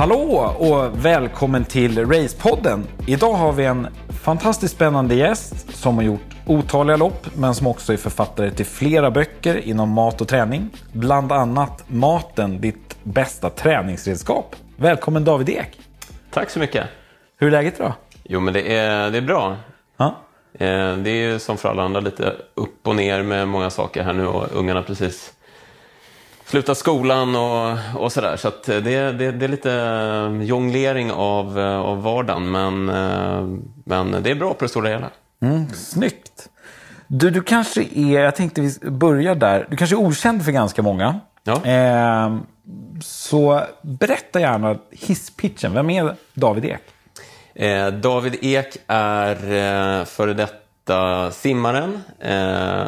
Hallå och välkommen till Racepodden. Idag har vi en fantastiskt spännande gäst som har gjort otaliga lopp men som också är författare till flera böcker inom mat och träning. Bland annat Maten, ditt bästa träningsredskap. Välkommen David Ek. Tack så mycket. Hur är läget idag? Jo, men det är, det är bra. Ja. Eh, Det är som för alla andra lite upp och ner med många saker här nu och ungarna precis slutat skolan och, och sådär. Så att det, det, det är lite eh, jonglering av, eh, av vardagen men, eh, men det är bra på det stora hela. Mm, snyggt. Du, du kanske är, jag tänkte vi börjar där, du kanske är okänd för ganska många. Ja. Eh, så berätta gärna hisspitchen. Vem är David Ek? Eh, David Ek är eh, före detta simmaren eh,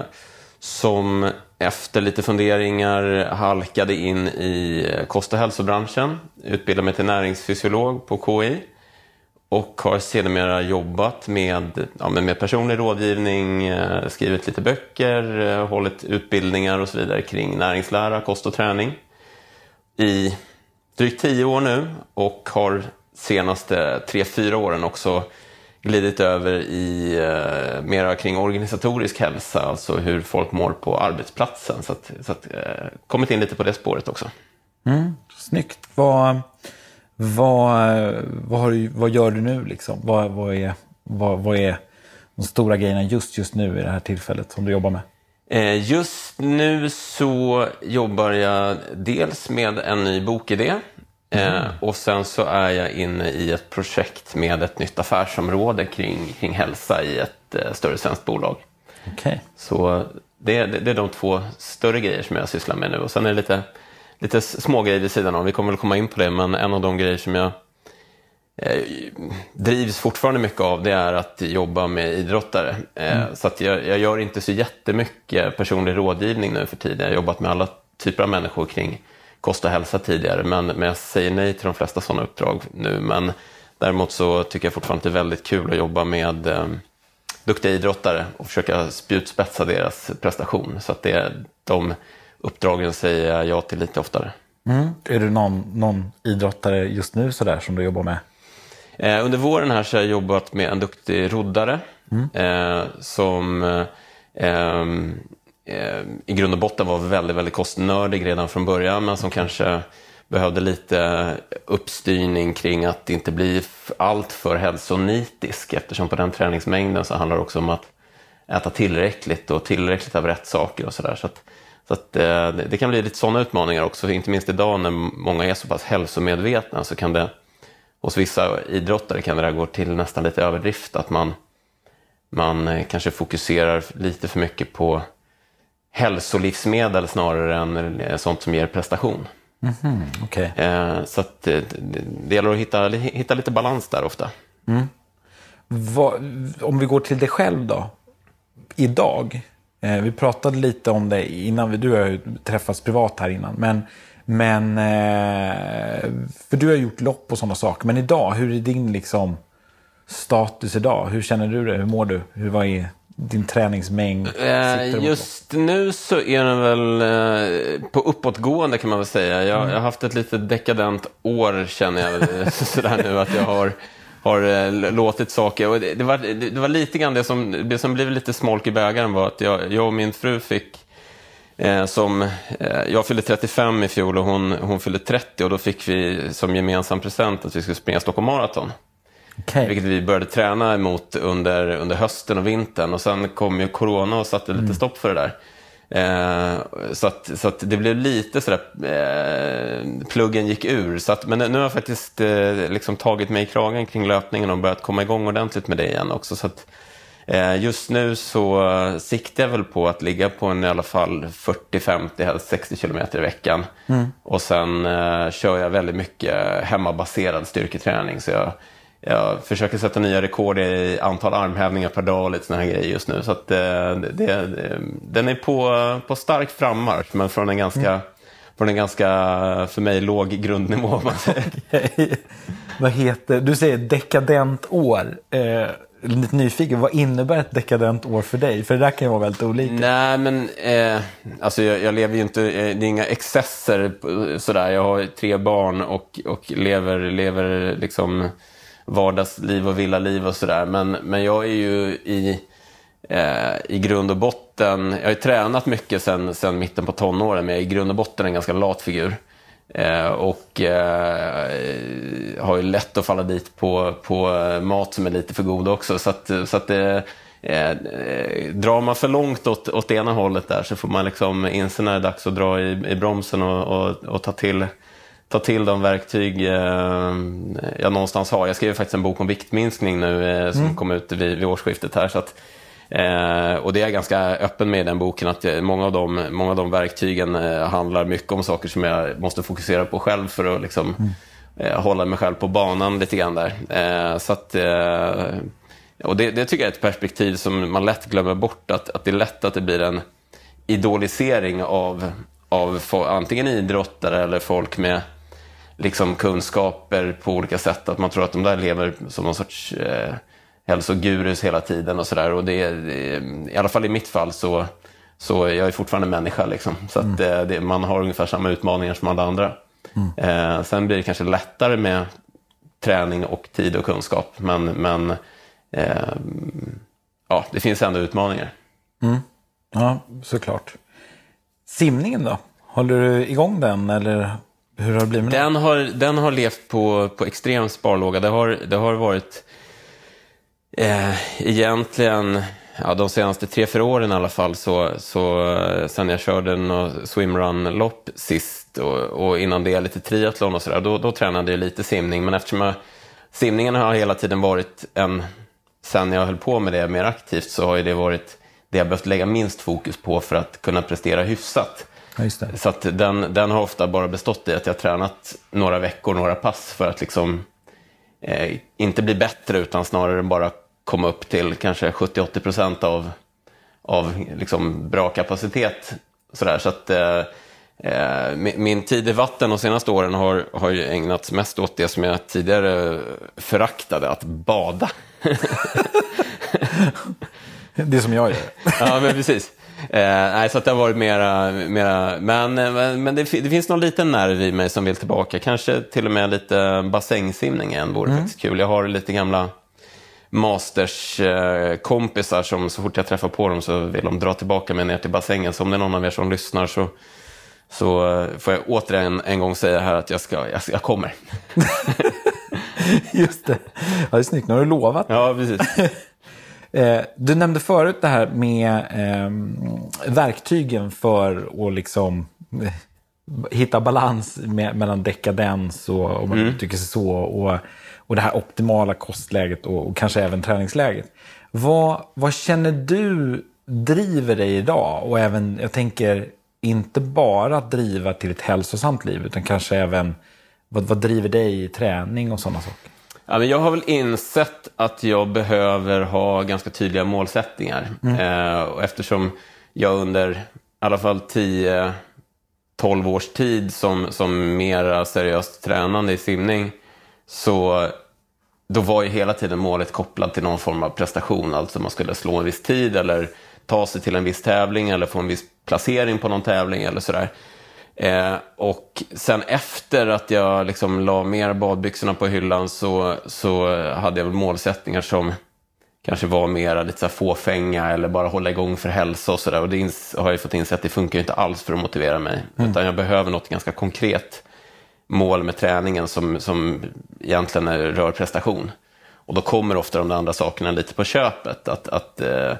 som efter lite funderingar halkade in i eh, kost och hälsobranschen. Utbildade mig till näringsfysiolog på KI och har sedermera jobbat med, ja, med personlig rådgivning, eh, skrivit lite böcker, eh, hållit utbildningar och så vidare kring näringslära, kost och träning i drygt tio år nu och har senaste tre, fyra åren också glidit över i eh, mera kring organisatorisk hälsa, alltså hur folk mår på arbetsplatsen. Så att, så att eh, kommit in lite på det spåret också. Mm, snyggt. Vad, vad, vad, du, vad gör du nu? Liksom? Vad, vad, är, vad, vad är de stora grejerna just, just nu i det här tillfället som du jobbar med? Eh, Just nu så jobbar jag dels med en ny bokidé eh, och sen så är jag inne i ett projekt med ett nytt affärsområde kring, kring hälsa i ett eh, större svenskt bolag. Okej. Så det, det, det är de två större grejer som jag sysslar med nu. Och sen är det lite, lite små grejer vid sidan om. Vi kommer väl komma in på det, men en av de grejer som jag eh, drivs fortfarande mycket av det är att jobba med idrottare. Eh, Så att jag, jag gör inte så jättemycket personlig rådgivning nu för tiden. Jag har jobbat med alla typer av människor kring kost och hälsa tidigare, men, men jag säger nej till de flesta sådana uppdrag nu. Men däremot så tycker jag fortfarande att det är väldigt kul att jobba med eh, duktiga idrottare och försöka spjutspetsa deras prestation. Så att det, de uppdragen säger jag ja till lite oftare. Mm. Är du någon, någon idrottare just nu sådär som du jobbar med? Eh, under våren här så har jag jobbat med en duktig roddare eh, som eh, ehm, eh, Eh, i grund och botten var väldigt, väldigt kostnördig redan från början men som kanske behövde lite uppstyrning kring att inte bli alltför allt för hälsonitisk eftersom på den träningsmängden så handlar det också om att äta tillräckligt och tillräckligt av rätt saker och sådär. Så att, så att, eh, det, kan bli lite sådana utmaningar också, inte minst idag när många är så pass hälsomedvetna så kan det hos vissa idrottare kan det där gå till nästan lite överdrift, att man, man eh, kanske fokuserar lite för mycket på hälsolivsmedel snarare än eh, sånt som ger prestation. Okej. Eh, Så att eh, det, gäller att hitta, hitta lite balans där ofta. Vad, om vi går till dig själv då. Idag. Vi pratade lite om det innan. Du har ju träffats privat här innan. Men, men för du har gjort lopp och sådana saker. Men idag, hur är din liksom, status idag? Hur känner du det? Hur mår du? Hur, vad är din träningsmängd? Eh, Just nu så är den väl eh, på uppåtgående kan man väl säga. Jag, jag har haft ett lite dekadent år känner jag väl, sådär nu att jag har, har eh, låtit saker. Och det, det, var, det, det var lite grann det som, det som blev lite smolk i bägaren var att jag, jag och min fru fick Eh, som, eh, jag fyllde 35 i fjol och hon, hon fyllde 30 och då fick vi som gemensam present att vi skulle springa Stockholm Marathon. Okej. Vilket vi började träna emot under, under hösten och vintern. Och sen kom ju corona och satte lite stopp för det där. Eh, så att, så att det blev lite sådär, eh, pluggen gick ur. Så att, men nu har jag faktiskt eh, liksom tagit mig i kragen kring löpningen och börjat komma igång ordentligt med det igen också. Så att, eh, just nu så siktar jag väl på att ligga på en i alla fall 40-50, helst 60 kilometer i veckan. Och sen eh, kör jag väldigt mycket hemmabaserad styrketräning. Så jag, jag försöker sätta nya rekord i antal armhävningar per dag och lite såna här grejer just nu. Så att, eh, det, det, den är på, på stark frammarsch, men från en ganska, från en ganska, för mig, låg grundnivå. Man säger. Vad heter, du säger dekadent år. Eh, lite nyfiken. Vad innebär ett dekadent år för dig? För det där kan ju vara väldigt olika. Nej, men eh, alltså jag, jag, lever ju inte, eh, det är inga excesser sådär. Jag har tre barn och, och lever, lever liksom vardagsliv och villaliv och sådär. Men, men jag är ju i, eh, i grund och botten, jag har ju tränat mycket sen, sen mitten på tonåren, men jag är i grund och botten en ganska lat figur. Eh, och eh, har ju lätt att falla dit på, på mat som är lite för god också. Så att, så att det, eh, drar man för långt åt, åt ena hållet där så får man liksom inse när det är dags att dra i, i bromsen och, och, och ta, till, ta till de verktyg eh, jag någonstans har. Jag skrev faktiskt en bok om viktminskning nu eh, som mm. kom ut vid, vid årsskiftet här. Så att, Eh, och det är jag ganska öppen med i den boken, att många av de, många av de verktygen eh, handlar mycket om saker som jag måste fokusera på själv för att liksom, mm. eh, hålla mig själv på banan lite grann där. Eh, så att, eh, och det, det, tycker jag är ett perspektiv som man lätt glömmer bort, att, att det är lätt att det blir en idolisering av, av antingen idrottare eller folk med liksom kunskaper på olika sätt. Att man tror att de där lever som någon sorts eh, hälsogurus hela tiden och sådär. Och det, det, i alla fall i mitt fall så, så jag är fortfarande människa liksom. Så att mm. det, man har ungefär samma utmaningar som alla andra. Mm. Eh, sen blir det kanske lättare med träning och tid och kunskap. Men, men eh, ja, det finns ändå utmaningar. Mm. Ja, såklart. Simningen då? Håller du igång den eller hur har det blivit med den? Har, den har levt på, på extrem sparlåga. Det har, det har varit Eh, egentligen, ja, de senaste tre, fyra åren i alla fall, så, så sen jag körde en swimrun-lopp sist och, och, innan det lite triathlon och sådär, då, då tränade jag lite simning. Men eftersom jag, simningen har hela tiden varit en, sen jag höll på med det mer aktivt, så har det varit det jag behövt lägga minst fokus på för att kunna prestera hyfsat. Ja, så den, den har ofta bara bestått i att jag tränat några veckor, några pass för att liksom eh, inte bli bättre utan snarare bara komma upp till kanske 70-80 procent av, av liksom bra kapacitet. Sådär. Så att, eh, eh min tid i vatten de senaste åren har, har ju ägnats mest åt det som jag tidigare föraktade, att bada. det som jag gör. ja, men precis. Eh, nej, så att det har varit mera, mera men, men, det, det, finns någon liten nerv i mig som vill tillbaka. Kanske till och med lite bassängsimning igen vore mm. faktiskt kul. Jag har lite gamla Masters-kompisar som så fort jag träffar på dem så vill de dra tillbaka mig ner till bassängen. Så om det är någon av er som lyssnar så, så eh, får jag återigen en gång säga här att jag, ska, jag, jag kommer. Just det. Ja, det är snyggt. Nu har du lovat. Ja, precis. Eh, du nämnde förut det här med eh, verktygen för att liksom eh, hitta balans med, mellan dekadens och, om man mm. tycker så, och och det här optimala kostläget och, och kanske även träningsläget. Vad, vad känner du driver dig idag? Och även, jag tänker, inte bara att driva till ett hälsosamt liv, utan kanske även vad, vad driver dig i träning och sådana saker? Ja, men jag har väl insett att jag behöver ha ganska tydliga målsättningar. Mm. Eh, och eftersom jag under i alla fall 10-12 års tid som, som mera seriöst tränande i simning så då var ju hela tiden målet kopplat till någon form av prestation. Alltså man skulle slå en viss tid eller ta sig till en viss tävling eller få en viss placering på någon tävling eller sådär. Eh, och sen efter att jag liksom la mer badbyxorna på hyllan så, så hade jag väl målsättningar som kanske var mer lite så fåfänga eller bara hålla igång för hälsa och sådär. Och det har jag fått inse att det funkar inte alls för att motivera mig. Mm. Utan jag behöver något ganska konkret mål med träningen som, som egentligen rör prestation. Och då kommer ofta de andra sakerna lite på köpet. Att, att eh,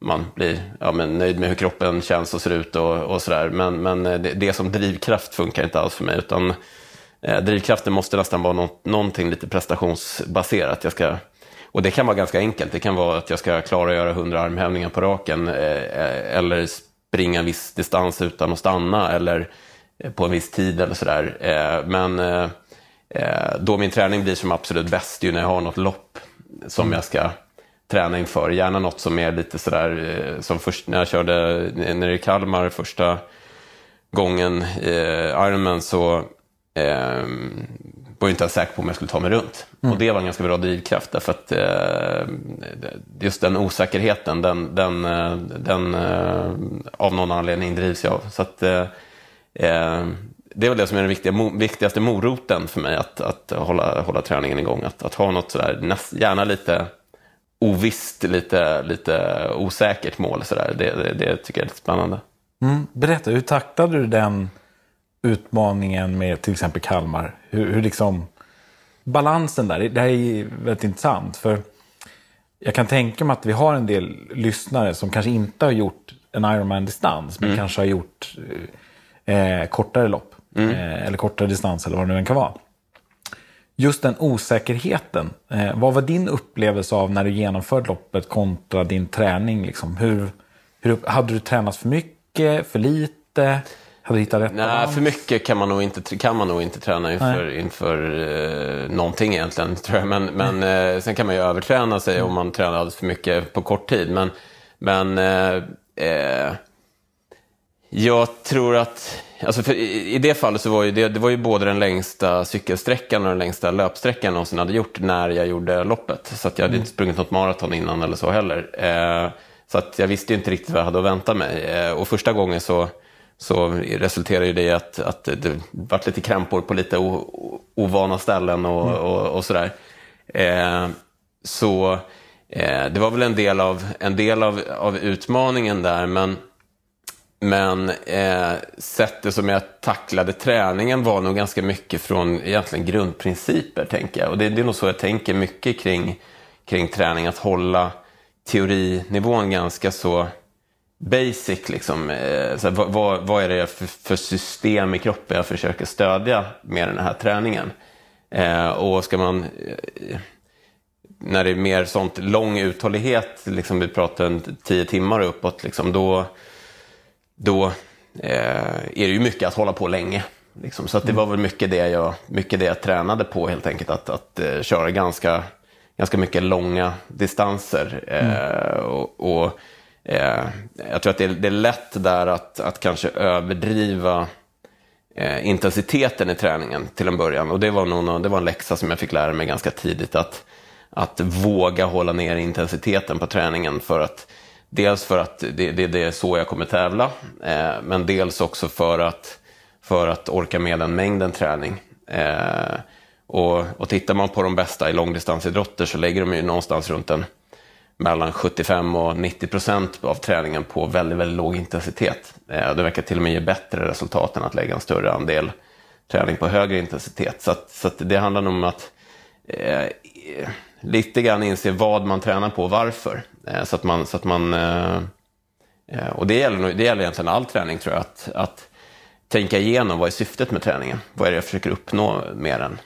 man blir ja, men nöjd med hur kroppen känns och ser ut och, och sådär. Men, men det, det, som drivkraft funkar inte alls för mig. Utan eh, drivkraften måste nästan vara något, någonting lite prestationsbaserat. Jag ska, och det kan vara ganska enkelt. Det kan vara att jag ska klara att göra 100 armhävningar på raken. Eh, eller springa en viss distans utan att stanna. Eller Eh, på en viss tid eller sådär. Eh, men eh, då min träning blir som absolut bäst ju när jag har något lopp som mm. jag ska träna inför. Gärna något som är lite sådär, som först när jag körde nere i Kalmar första gången eh, Ironman så eh, var inte ens säker på om jag skulle ta mig runt. Mm. Och det var en ganska bra drivkraft därför att eh, just den osäkerheten, den, den, eh, den eh, av någon anledning drivs jag av. Så att, eh, eh, det är väl det som är den viktiga, mo, viktigaste moroten för mig, att, att hålla, hålla träningen igång. Att, att ha något sådär, näst, gärna lite ovisst, lite, lite osäkert mål. Sådär. Det, det, det tycker jag är lite spännande. Mm. Berätta, hur tacklade du den utmaningen med till exempel Kalmar? Hur, hur liksom, balansen där, det här är väldigt intressant. För jag kan tänka mig att vi har en del lyssnare som kanske inte har gjort en Ironman-distans, men kanske har gjort eh, kortare lopp. Eh, eller kortare distans, eller vad det nu än kan vara. Just den osäkerheten, eh, vad var din upplevelse av när du genomförde loppet kontra din träning? Liksom? Hur, hur, hade du tränat för mycket, för lite? Hade du hittat rätt Nej, balans? för mycket kan man nog inte, kan man nog inte träna inför, inför eh, någonting egentligen. Tror jag. Men, men eh, sen kan man ju överträna sig om man tränar alldeles för mycket på kort tid. Men, men eh, eh, jag tror att, alltså i, det fallet så var det, det var ju både den längsta cykelsträckan och den längsta löpsträckan jag någonsin hade gjort när jag gjorde loppet. Så jag hade inte sprungit något maraton innan eller så heller. Eh, så att jag visste ju inte riktigt vad jag hade att vänta mig. Eh, och första gången så så resulterade det i att, att det vart lite krämpor på lite o, o, ovana ställen och, mm. och, och sådär. Eh, så eh, det var väl en del av, en del av, av utmaningen där, men, men eh, sättet som jag tacklade träningen var nog ganska mycket från egentligen grundprinciper, tänker jag. Och det, det är nog så jag tänker mycket kring, kring träning, att hålla teorinivån ganska så basic, liksom, eh, så vad, vad, är det för, för, system i kroppen jag försöker stödja med den här träningen? Eh, och ska man, eh, när det är mer sånt lång uthållighet, liksom vi pratar en tio timmar uppåt, liksom, då, då eh, är det ju mycket att hålla på länge. Liksom. Så det var väl mycket det, jag, mycket det jag tränade på helt enkelt, att, att uh, köra ganska, ganska mycket långa distanser. Mm. och, och Eh, jag tror att det är, det är lätt där att, att kanske överdriva eh, intensiteten i träningen till en början. Och det var, nog, det var en läxa som jag fick lära mig ganska tidigt. Att, att våga hålla ner intensiteten på träningen. för att Dels för att det, det, det är så jag kommer tävla, eh, men dels också för att, för att orka med den mängden träning. Eh, och, och tittar man på de bästa i långdistansidrotter så lägger de ju någonstans runt en mellan 75 och 90 procent av träningen på väldigt, väldigt låg intensitet. Eh, det verkar till och med ge bättre resultat än att lägga en större andel träning på högre intensitet. Så, att, så att det handlar nog om att eh, lite grann inse vad man tränar på och varför. Eh, så att man, så att man, eh, eh och det gäller, det gäller egentligen all träning tror jag, att, att tänka igenom vad är syftet med träningen? Vad är det jag försöker uppnå med den?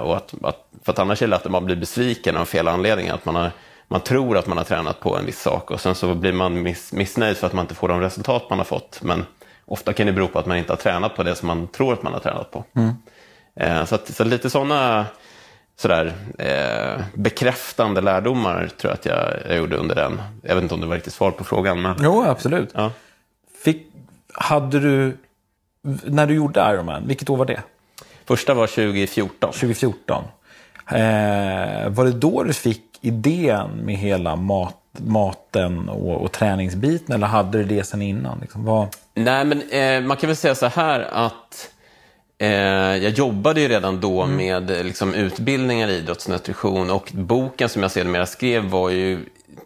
Och att, att, för att annars är det lätt att man blir besviken av fel anledningar. Att man har man tror att man har tränat på en viss sak och sen så blir man miss, missnöjd för att man inte får de resultat man har fått. Men ofta kan det bero på att man inte har tränat på det som man tror att man har tränat på. Mm. Så, att, så lite sådana sådär, eh, bekräftande lärdomar tror jag att jag, jag gjorde under den. Jag vet inte om det var riktigt svar på frågan. Men... Jo, absolut. Ja. Fick, hade du, när du gjorde Ironman, vilket år var det? Första var 2014. 2014. Eh, var det då du fick idén med hela mat, maten och, och träningsbiten? Eller hade du det sen innan? Liksom, vad... Nej, men eh, man kan väl säga så här att jag jobbade ju redan då mm. med liksom, utbildningar i idrottsnutrition och boken som jag sedermera skrev var ju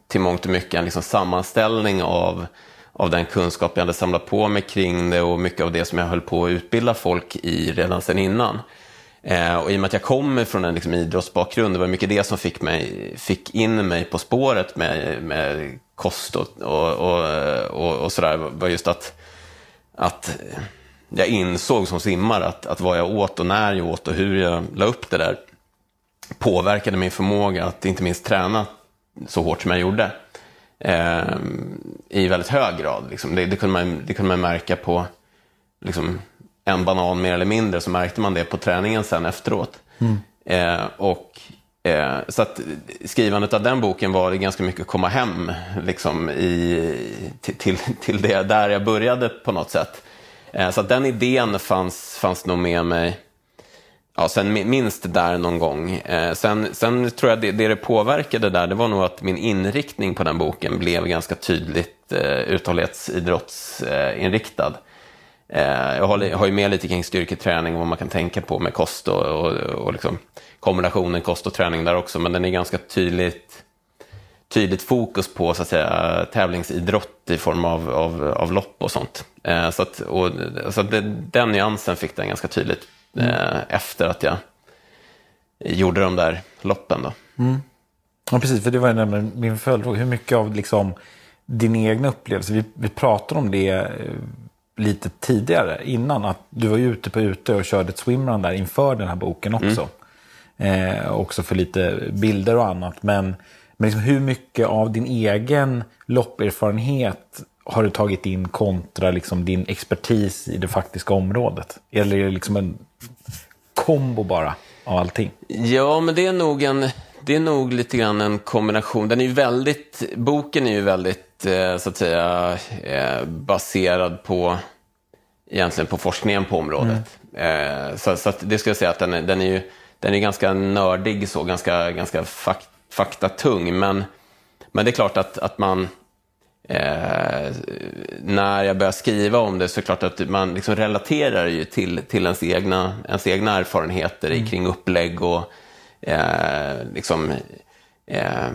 till mångt och mycket en liksom, sammanställning av av den kunskap jag hade samlat på mig kring det och mycket av det som jag höll på att utbilda folk i redan sen innan. Eh, och i och med att jag kommer från en liksom, idrottsbakgrund, det var mycket det som fick, mig, fick in mig på spåret med, med kost och, och, och, och, och sådär, var just att, att jag insåg som simmare att, att vad jag åt och när jag åt och hur jag la upp det där påverkade min förmåga att inte minst träna så hårt som jag gjorde. Eh, I väldigt hög grad. Liksom. Det, det, kunde man, det kunde man märka på liksom, en banan mer eller mindre så märkte man det på träningen sen efteråt. Mm. Eh, och, eh, så att skrivandet av den boken var ganska mycket att komma hem liksom, i, till, till det där jag började på något sätt. Eh, så den idén fanns, fanns nog med mig ja, sen minst där någon gång. Eh, sen, sen tror jag det, det det påverkade där, det var nog att min inriktning på den boken blev ganska tydligt eh, uthållighetsidrottsinriktad. Eh, jag har, har ju med lite kring styrketräning och vad man kan tänka på med kost och, och, och liksom kombinationen kost och träning där också, men den är ganska tydligt tydligt fokus på så att säga, tävlingsidrott i form av, av, av lopp och sånt. Eh, så att, och, så att det, den nyansen fick den ganska tydligt mm. eh, efter att jag gjorde de där loppen. Då. Mm. Ja, precis, för det var nämligen min följdfråga. Hur mycket av liksom, din egna upplevelse, vi, vi pratade om det eh, lite tidigare, innan, att du var ute på ute och körde ett swimrun där inför den här boken också. Mm. Eh, också för lite bilder och annat. Men men liksom hur mycket av din egen lopperfarenhet har du tagit in kontra liksom din expertis i det faktiska området? Eller är det liksom en kombo bara av allting? Ja, men det är nog, en, det är nog lite grann en kombination. Den är ju väldigt, boken är ju väldigt eh, så att säga eh, baserad på egentligen på forskningen på området. Mm. Eh, så, så det ska jag säga att den är, den är ju den är ganska nördig, så, ganska, ganska fakt faktatung. Men, men det är klart att, att man, eh, när jag börjar skriva om det så är det klart att man liksom relaterar ju till, till ens, egna, ens egna erfarenheter mm. kring upplägg och eh, liksom, eh,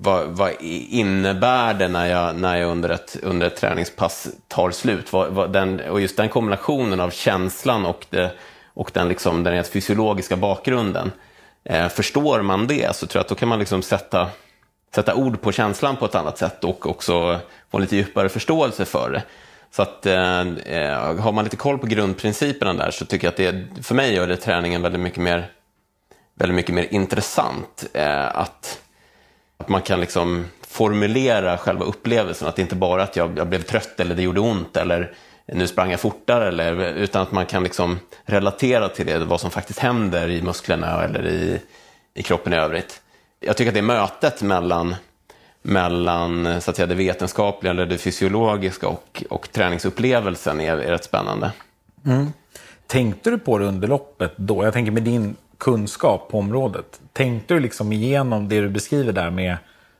vad, vad, innebär det när jag, när jag under, ett, under ett träningspass tar slut? Vad, vad den, och just den kombinationen av känslan och, det, och den, liksom, den fysiologiska bakgrunden Eh, förstår man det så tror jag att då kan man liksom sätta, sätta ord på känslan på ett annat sätt och också få lite djupare förståelse för det. Så att eh, eh, har man lite koll på grundprinciperna där så tycker jag att det, för mig gör det träningen väldigt mycket mer, väldigt mycket mer intressant. Eh, att, att man kan liksom formulera själva upplevelsen, att det inte bara att jag, jag blev trött eller det gjorde ont eller nu sprang jag fortare, eller, utan att man kan liksom relatera till det, vad som faktiskt händer i musklerna eller i, i kroppen i övrigt. Jag tycker att det mötet mellan, mellan så att säga, det vetenskapliga eller det fysiologiska och, och träningsupplevelsen är, är rätt spännande. Mm. Tänkte du på det under loppet då? Jag tänker med din kunskap på området. Tänkte du liksom igenom det du beskriver där med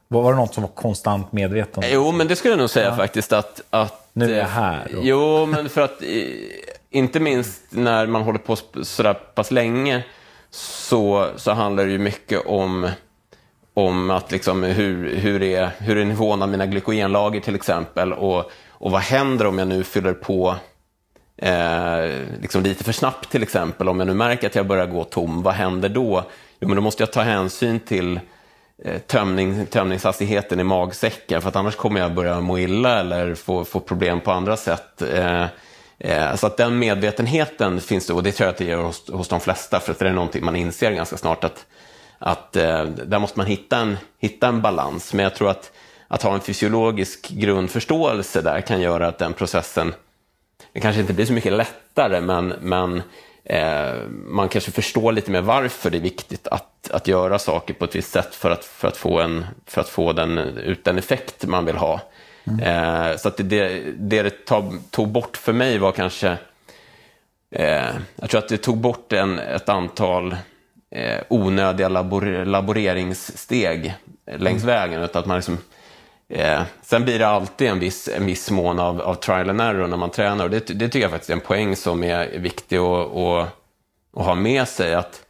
var det något som var konstant medveten? Jo, men det skulle jag nog säga ja. faktiskt att, att nu är jag här. Och... Jo, men för att inte minst när man håller på sådär pass länge så, så handlar det ju mycket om, om att liksom hur, hur, är, hur är nivån av mina glykogenlager till exempel och, och vad händer om jag nu fyller på eh, liksom lite för snabbt till exempel. Om jag nu märker att jag börjar gå tom, vad händer då? Jo, men då måste jag ta hänsyn till Eh, tömning, tömningshastigheten i magsäcken för att annars kommer jag börja må illa eller få, få problem på andra sätt. Eh, eh, så att den medvetenheten finns det och det tror jag att det gör hos, hos de flesta för att det är någonting man inser ganska snart att, att där måste man hitta en, hitta en balans. Men jag tror att, att ha en fysiologisk grundförståelse där kan göra att den processen det kanske inte blir så mycket lättare men, men eh, man kanske förstår lite mer varför det är viktigt att, att göra saker på ett visst sätt för att, för att få, en, för att få den, ut den effekt man vill ha. Mm. Eh, så att det, det det tog, tog bort för mig var kanske, eh, jag tror att det tog bort en, ett antal eh, onödiga labor, laboreringssteg längs mm. vägen. Utan att man liksom, Eh, sen blir det alltid en viss, en viss mån av, av trial and error när man tränar. Och det, det tycker jag faktiskt är en poäng som är viktig att, att, att ha med sig. Att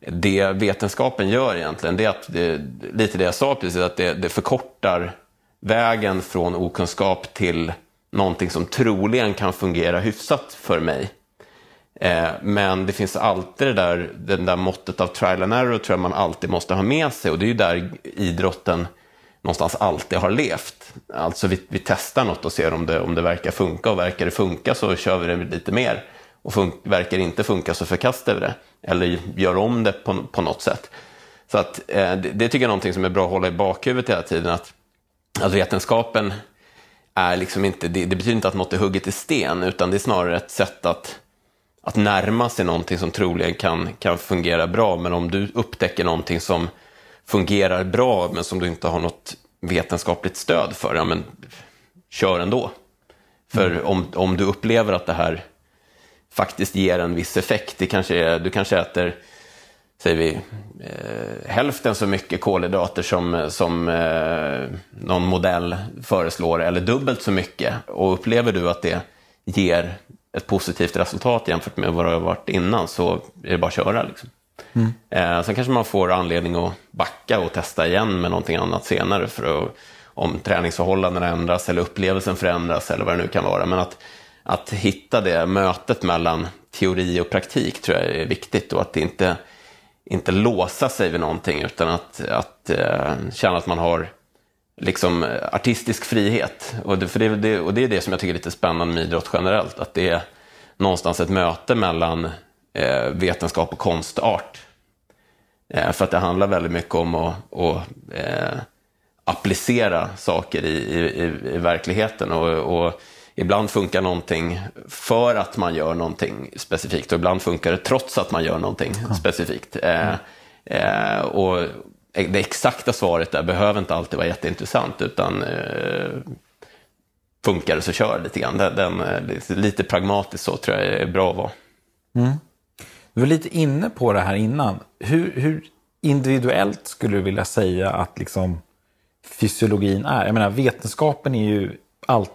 det vetenskapen gör egentligen, det är att det, lite det jag sa precis, att det, det förkortar vägen från okunskap till någonting som troligen kan fungera hyfsat för mig. Eh, men det finns alltid det där, den där måttet av trial and error tror jag man alltid måste ha med sig och det är ju där idrotten någonstans alltid har levt. Alltså vi, vi testar något och ser om det, om det verkar funka och verkar det funka så kör vi det lite mer. Och fun verkar det inte funka så förkastar vi det. Eller gör om det på, på något sätt. Så att, eh, det, det, tycker jag är någonting som är bra att hålla i bakhuvudet hela tiden. Att, att vetenskapen är liksom inte, det, det betyder inte att något är hugget i sten utan det är snarare ett sätt att, att närma sig någonting som troligen kan, kan fungera bra. Men om du upptäcker någonting som fungerar bra men som du inte har något vetenskapligt stöd för, ja men kör ändå. För mm. om, om du upplever att det här faktiskt ger en viss effekt. Det kanske är, du kanske äter säger vi, eh, hälften så mycket kolhydrater som, som eh, någon modell föreslår, eller dubbelt så mycket. Och upplever du att det ger ett positivt resultat jämfört med vad det har varit innan så är det bara att köra. Liksom. Mm. Eh, sen kanske man får anledning att backa och testa igen med någonting annat senare för att, om träningsförhållandena ändras eller upplevelsen förändras eller vad det nu kan vara. Men att, att hitta det mötet mellan teori och praktik tror jag är viktigt och att inte, inte låsa sig vid någonting utan att, att eh, känna att man har liksom eh, artistisk frihet. Och det, för det, det, och det är det som jag tycker är lite spännande med idrott generellt, att det är någonstans ett möte mellan vetenskap och konstart. Eh, för att det handlar väldigt mycket om att, att eh, applicera saker i, i, i verkligheten. Och, och, ibland funkar någonting för att man gör någonting specifikt och ibland funkar det trots att man gör någonting ja. specifikt. Eh, eh, och det exakta svaret där behöver inte alltid vara jätteintressant utan eh, funkar det så kör lite grann. Den, den, eh, lite pragmatiskt så tror jag är bra att vara. Mm. Du var lite inne på det här innan. Hur, hur individuellt skulle du vilja säga att liksom fysiologin är? Jag menar vetenskapen är ju allt,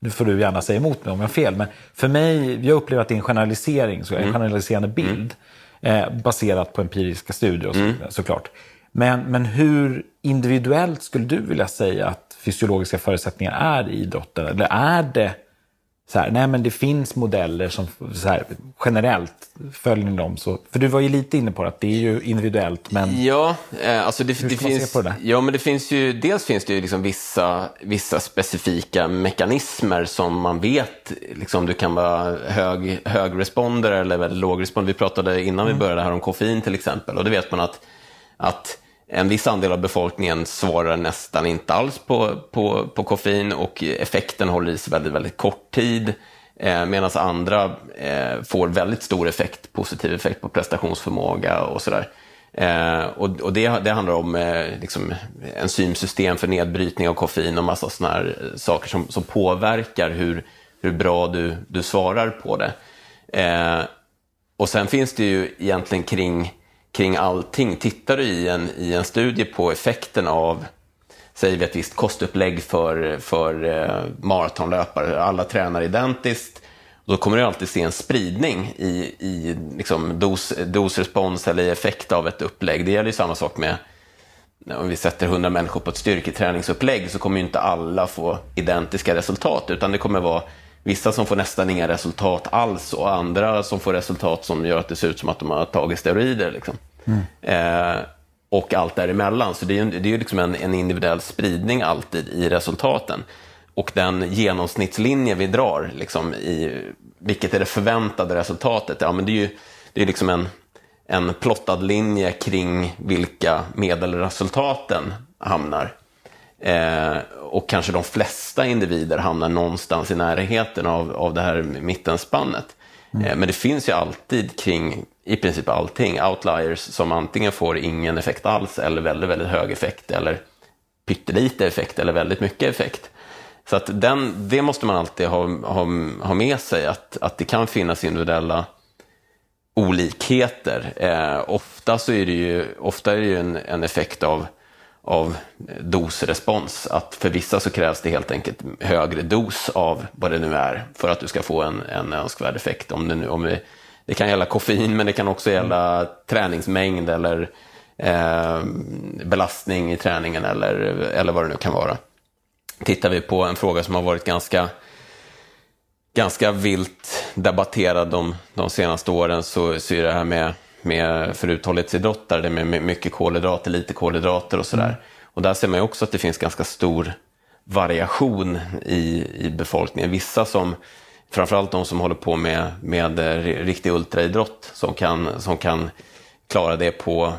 nu får du gärna säga emot mig om jag har fel, men för mig, jag upplever att det är en generalisering, så en mm. generaliserande bild mm. eh, baserat på empiriska studier och så, mm. såklart. Men, men hur individuellt skulle du vilja säga att fysiologiska förutsättningar är i idrotten? Eller är det så här, nej men det finns modeller som så här, generellt följer dem. Så, för du var ju lite inne på att det är ju individuellt, men ja, eh, alltså det, det finns, det Ja, men det finns ju, dels finns det ju liksom vissa, vissa specifika mekanismer som man vet, liksom du kan vara hög, hög responder eller väldigt låg responder. Vi pratade innan mm. vi började här om koffein till exempel, och det vet man att, att en viss andel av befolkningen svarar nästan inte alls på, på, på koffein och effekten håller i sig väldigt, väldigt kort tid. Eh, Medan andra eh, får väldigt stor effekt, positiv effekt på prestationsförmåga och sådär. Eh, och och det, det handlar om eh, liksom, enzymsystem för nedbrytning av koffein och massa sådana här eh, saker som, som påverkar hur, hur bra du, du svarar på det. Eh, och sen finns det ju egentligen kring kring allting. Tittar du i en, i en studie på effekten av säger vi ett visst kostupplägg för, för eh, maratonlöpare, alla tränar identiskt, då kommer du alltid se en spridning i, i liksom dos, dosrespons eller i effekt av ett upplägg. Det gäller ju samma sak med om vi sätter 100 människor på ett styrketräningsupplägg så kommer ju inte alla få identiska resultat, utan det kommer vara vissa som får nästan inga resultat alls och andra som får resultat som gör att det ser ut som att de har tagit steroider. Liksom. Mm. Eh, och allt däremellan. Så det är ju det är liksom en, en, individuell spridning alltid i resultaten. Och den genomsnittslinje vi drar, liksom, i, vilket är det förväntade resultatet? Ja, men det är ju det är liksom en, en plottad linje kring vilka medelresultaten hamnar. Eh, och kanske de flesta individer hamnar någonstans i närheten av, av det här mittenspannet. Mm. Eh, men det finns ju alltid kring i princip allting outliers som antingen får ingen effekt alls eller väldigt, väldigt hög effekt eller pyttelite effekt eller väldigt mycket effekt. Så att den, det måste man alltid ha, ha, ha med sig, att, att det kan finnas individuella olikheter. Eh, ofta, så är det ju, ofta är det ju en, en effekt av av dosrespons. Att för vissa så krävs det helt enkelt högre dos av vad det nu är för att du ska få en, en önskvärd effekt. Om det, nu, om det, det kan gälla koffein men det kan också gälla mm. träningsmängd eller eh, belastning i träningen eller, eller vad det nu kan vara. Tittar vi på en fråga som har varit ganska ganska vilt debatterad de, de senaste åren så, så är det här med med för uthållighetsidrottare, med mycket kolhydrater, lite kolhydrater och sådär. Mm. Och där ser man ju också att det finns ganska stor variation i, i befolkningen. Vissa som, framförallt de som håller på med, med riktig ultraidrott, som kan, som kan klara det på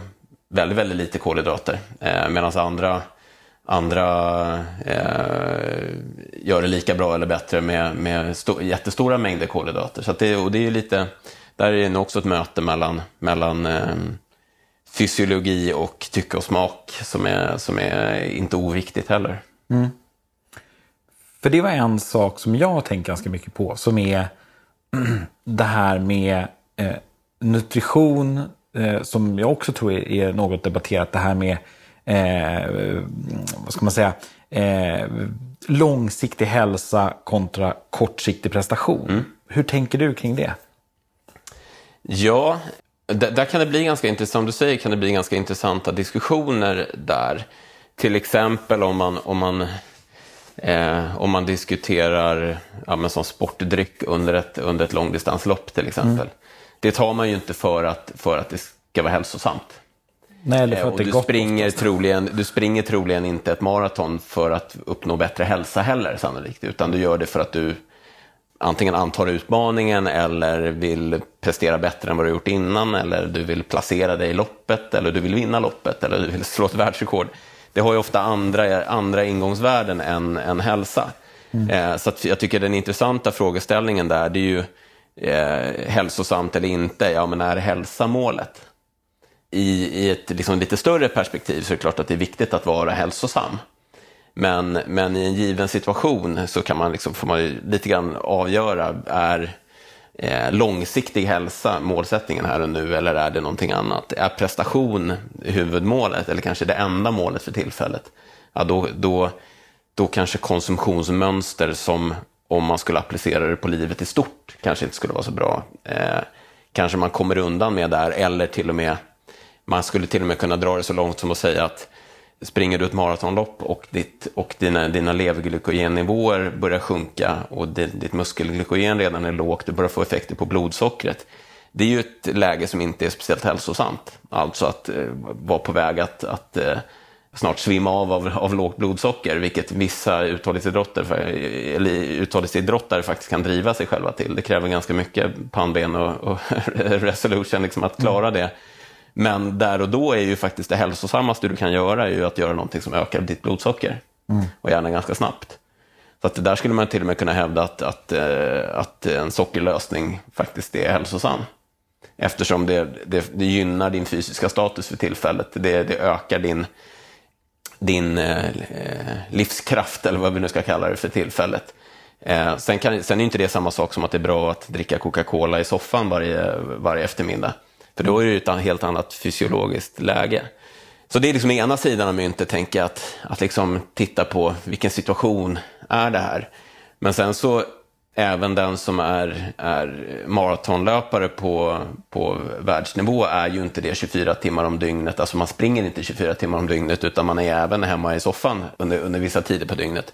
väldigt, väldigt lite kolhydrater. Eh, Medan andra, andra eh, gör det lika bra eller bättre med, med jättestora mängder kolhydrater. Så det, och det är lite där är det nog också ett möte mellan, mellan eh, fysiologi och tycke och smak som är, som är inte oviktigt heller. Mm. För det var en sak som jag har tänkt ganska mycket på, som är det här med eh, nutrition, eh, som jag också tror är, är något debatterat, det här med, eh, vad ska man säga, eh, långsiktig hälsa kontra kortsiktig prestation. Mm. Hur tänker du kring det? Ja, där kan det bli ganska intressant, som du säger, kan det bli ganska intressanta diskussioner där. Till exempel om man, om man, eh, om man diskuterar ja, men som sportdryck under ett, under ett långdistanslopp till exempel. Mm. Det tar man ju inte för att, för att det ska vara hälsosamt. Nej, eller för att eh, det är du gott springer, troligen, du springer troligen inte ett maraton för att uppnå bättre hälsa heller sannolikt, utan du gör det för att du antingen antar utmaningen eller vill prestera bättre än vad du gjort innan eller du vill placera dig i loppet eller du vill vinna loppet eller du vill slå ett världsrekord. Det har ju ofta andra, andra ingångsvärden än, än hälsa. Mm. Eh, så jag tycker den intressanta frågeställningen där det är ju eh, hälsosamt eller inte. Ja, men är hälsa målet? I, i ett liksom, lite större perspektiv så är det klart att det är viktigt att vara hälsosam. Men, men i en given situation så kan man liksom, får man lite grann avgöra, är eh, långsiktig hälsa målsättningen här och nu eller är det någonting annat? Är prestation huvudmålet eller kanske det enda målet för tillfället? Ja, då, då, då kanske konsumtionsmönster som om man skulle applicera det på livet i stort kanske inte skulle vara så bra. Eh, kanske man kommer undan med där eller till och med man skulle till och med kunna dra det så långt som att säga att springer du ett maratonlopp och, ditt, och dina, dina leverglykogennivåer börjar sjunka och ditt, ditt muskelglykogen redan är lågt, du börjar få effekter på blodsockret. Det är ju ett läge som inte är speciellt hälsosamt. Alltså att eh, vara på väg att, att eh, snart svimma av, av av lågt blodsocker, vilket vissa uthållighetsidrottare, eller uthållighetsidrottare faktiskt kan driva sig själva till. Det kräver ganska mycket pannben och, och resolution liksom att klara det. Men där och då är ju faktiskt det hälsosammaste du kan göra är ju att göra någonting som ökar ditt blodsocker. Mm. Och gärna ganska snabbt. Så att där skulle man till och med kunna hävda att, att, eh, att en sockerlösning faktiskt är hälsosam. Eftersom det, det, det gynnar din fysiska status för tillfället. Det, det ökar din, din eh, livskraft, eller vad vi nu ska kalla det för tillfället. Eh, sen, kan, sen är inte det samma sak som att det är bra att dricka Coca-Cola i soffan varje, varje eftermiddag. För då är det ett helt annat fysiologiskt läge. Så det är liksom ena sidan av myntet, tänker jag, att, att liksom titta på vilken situation är det här. Men sen så även den som är, är maratonlöpare på, på världsnivå är ju inte det 24 timmar om dygnet. Alltså man springer inte 24 timmar om dygnet utan man är även hemma i soffan under, under vissa tider på dygnet.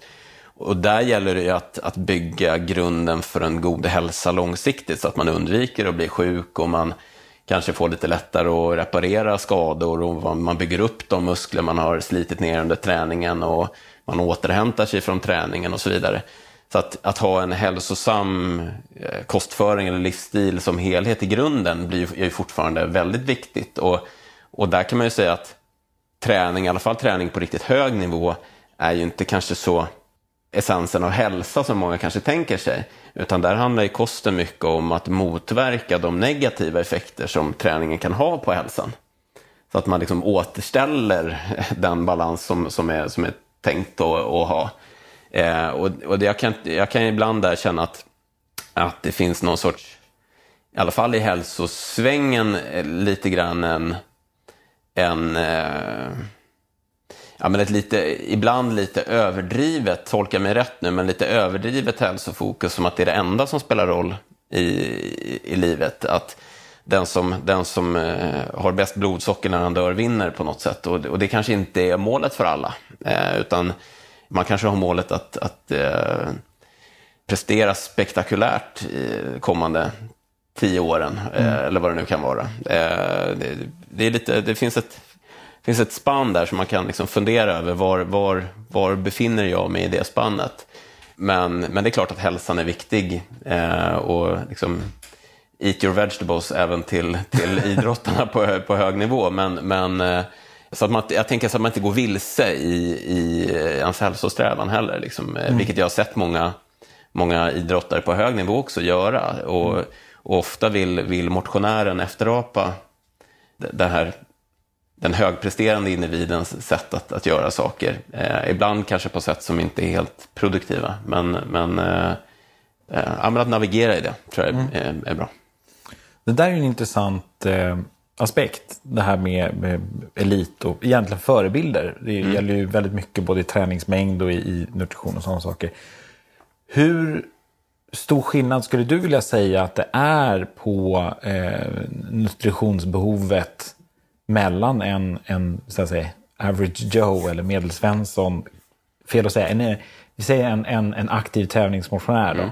Och där gäller det ju att, att bygga grunden för en god hälsa långsiktigt så att man undviker att bli sjuk och man kanske får lite lättare att reparera skador och man bygger upp de muskler man har slitit ner under träningen och man återhämtar sig från träningen och så vidare. Så att, att ha en hälsosam eh, kostföring eller livsstil som helhet i grunden blir ju, är ju fortfarande väldigt viktigt. Och, och där kan man ju säga att träning, i alla fall träning på riktigt hög nivå, är ju inte kanske så essensen av hälsa som många kanske tänker sig. Utan där handlar ju kosten mycket om att motverka de negativa effekter som träningen kan ha på hälsan. Så att man liksom återställer den balans som, som, är, som är tänkt att, att ha. Eh, och och det, jag, kan, jag kan ibland där känna att, att det finns någon sorts, i alla fall i hälsosvängen, eh, lite grann en, en eh, ja, men ett lite, ibland lite överdrivet, tolka mig rätt nu, men lite överdrivet hälsofokus som att det är det enda som spelar roll i, i, i livet. Att den som, den som eh, har bäst blodsocker när han dör vinner på något sätt. Och, och det kanske inte är målet för alla. Eh, utan man kanske har målet att, att eh, prestera spektakulärt i kommande tio åren, eh, mm. eller vad det nu kan vara. Eh, det, det, är lite, det finns ett finns ett spann där som man kan liksom fundera över. Var, var, var befinner jag mig i det spannet? Men, men det är klart att hälsan är viktig. Eh, och liksom, eat your vegetables även till, till idrottarna på, på hög nivå. Men, men, eh, så att man, jag tänker så att man inte går vilse i, i ens hälsosträvan heller. Liksom, eh, mm. Vilket jag har sett många, många idrottare på hög nivå också göra. Och, mm. och ofta vill, vill motionären efterapa det här den högpresterande individens sätt att, att göra saker. Eh, ibland kanske på sätt som inte är helt produktiva, men, men eh, eh, att navigera i det tror jag är, är, är bra. Det där är en intressant eh, aspekt, det här med, med elit och egentligen förebilder. Det gäller ju väldigt mycket både i träningsmängd och i, i nutrition och sådana saker. Hur stor skillnad skulle du vilja säga att det är på eh, nutritionsbehovet mellan en, en så att säga, average Joe eller medelsvensson, fel att säga, en, vi säger en, en, en aktiv tävlingsmotionär då,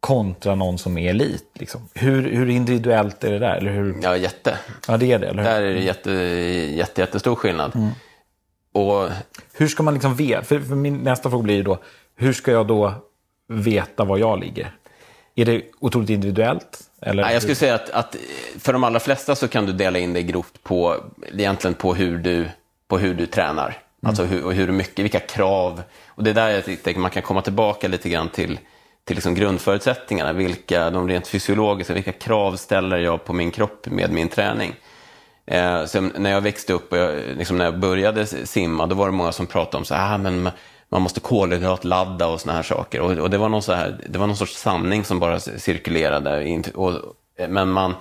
kontra någon som är elit? Liksom. Hur, hur individuellt är det där? Eller hur? Ja, jätte. Ja, det är det, eller hur? Där är det jätte, jätte, jättestor skillnad. Och Hur ska man liksom veta? För, för min nästa fråga blir ju då, hur ska jag då veta var jag ligger? Är det otroligt individuellt? Eller Nej, jag skulle säga att, att för de allra flesta så kan du dela in det grovt på, egentligen på hur du, på hur du tränar. Alltså hur, och hur mycket, vilka krav. Och det är där jag tänker man kan komma tillbaka lite grann till, till liksom grundförutsättningarna. Vilka, de rent fysiologiska, vilka krav ställer jag på min kropp med min träning? Eh, så när jag växte upp och jag, liksom när jag började simma, då var det många som pratade om så här, ah, men man måste kolhydratladda och såna här saker. Och, och det, var någon så här, det var någon sorts sanning som bara cirkulerade. Och, men man,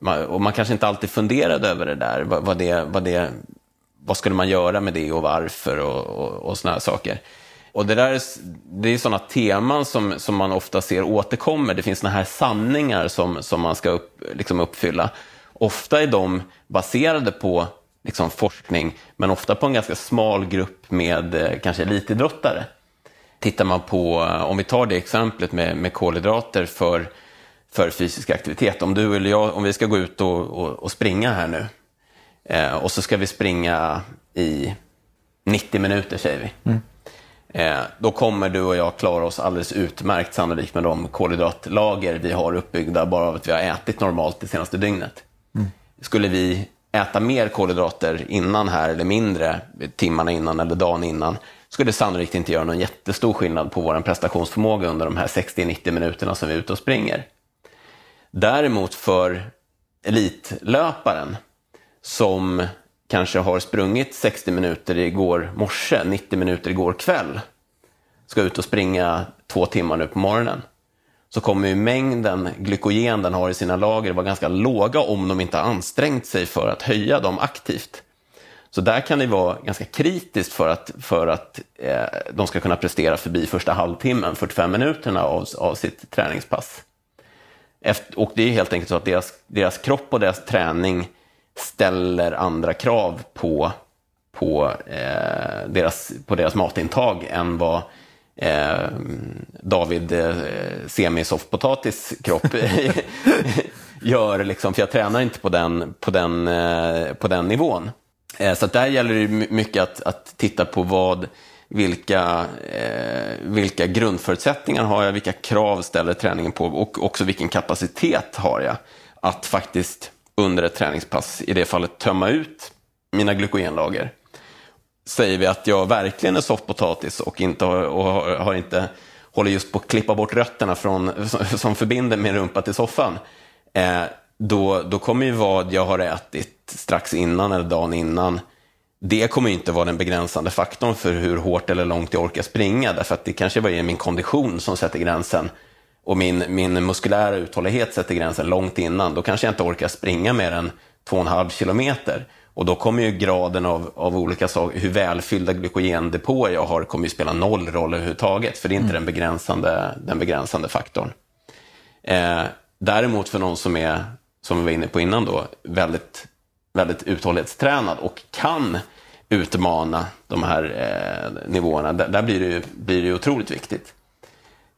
man, och man kanske inte alltid funderade över det där. Vad, vad, det, vad, det, vad skulle man göra med det och varför och, och, och såna här saker. Och det, där är, det är sådana teman som, som man ofta ser återkommer. Det finns såna här sanningar som, som man ska upp, liksom uppfylla. Ofta är de baserade på liksom forskning, men ofta på en ganska smal grupp med eh, kanske elitidrottare. Tittar man på, eh, om vi tar det exemplet med, med kolhydrater för, för fysisk aktivitet. Om du eller jag, om vi ska gå ut och, och, och springa här nu eh, och så ska vi springa i 90 minuter säger vi. Mm. Eh, då kommer du och jag klara oss alldeles utmärkt sannolikt med de kolhydratlager vi har uppbyggda bara av att vi har ätit normalt det senaste dygnet. Mm. Skulle vi äta mer kolhydrater innan här eller mindre timmarna innan eller dagen innan skulle sannolikt inte göra någon jättestor skillnad på vår prestationsförmåga under de här 60-90 minuterna som vi är ute och springer. Däremot för elitlöparen som kanske har sprungit 60 minuter igår morse, 90 minuter igår kväll, ska ut och springa två timmar nu på morgonen så kommer ju mängden glykogen den har i sina lager vara ganska låga om de inte har ansträngt sig för att höja dem aktivt. Så där kan det vara ganska kritiskt för att, för att eh, de ska kunna prestera förbi första halvtimmen, 45 minuterna av, av sitt träningspass. Efter, och det är helt enkelt så att deras, deras kropp och deras träning ställer andra krav på, på, eh, deras, på deras matintag än vad eh, David eh, semisoftpotatis kropp gör. Liksom, för jag tränar inte på den, på den, eh, på den nivån. Eh, så där gäller det mycket att, att titta på vad, vilka, eh, vilka grundförutsättningar har jag, vilka krav ställer träningen på och också vilken kapacitet har jag att faktiskt under ett träningspass, i det fallet tömma ut mina glykogenlager säger vi att jag verkligen är soffpotatis och, inte har, och har inte, håller just på att klippa bort rötterna från, som förbinder min rumpa till soffan, eh, då, då kommer ju vad jag har ätit strax innan eller dagen innan, det kommer ju inte vara den begränsande faktorn för hur hårt eller långt jag orkar springa, därför att det kanske bara är min kondition som sätter gränsen och min, min muskulära uthållighet sätter gränsen långt innan. Då kanske jag inte orkar springa mer än 2,5 kilometer. Och då kommer ju graden av, av olika saker, hur välfyllda glykogendepåer jag har, kommer ju spela noll roll överhuvudtaget, för det är inte mm. den, begränsande, den begränsande faktorn. Eh, däremot för någon som är, som vi var inne på innan då, väldigt, väldigt uthållighetstränad och kan utmana de här eh, nivåerna, där, där, blir det, blir det otroligt viktigt.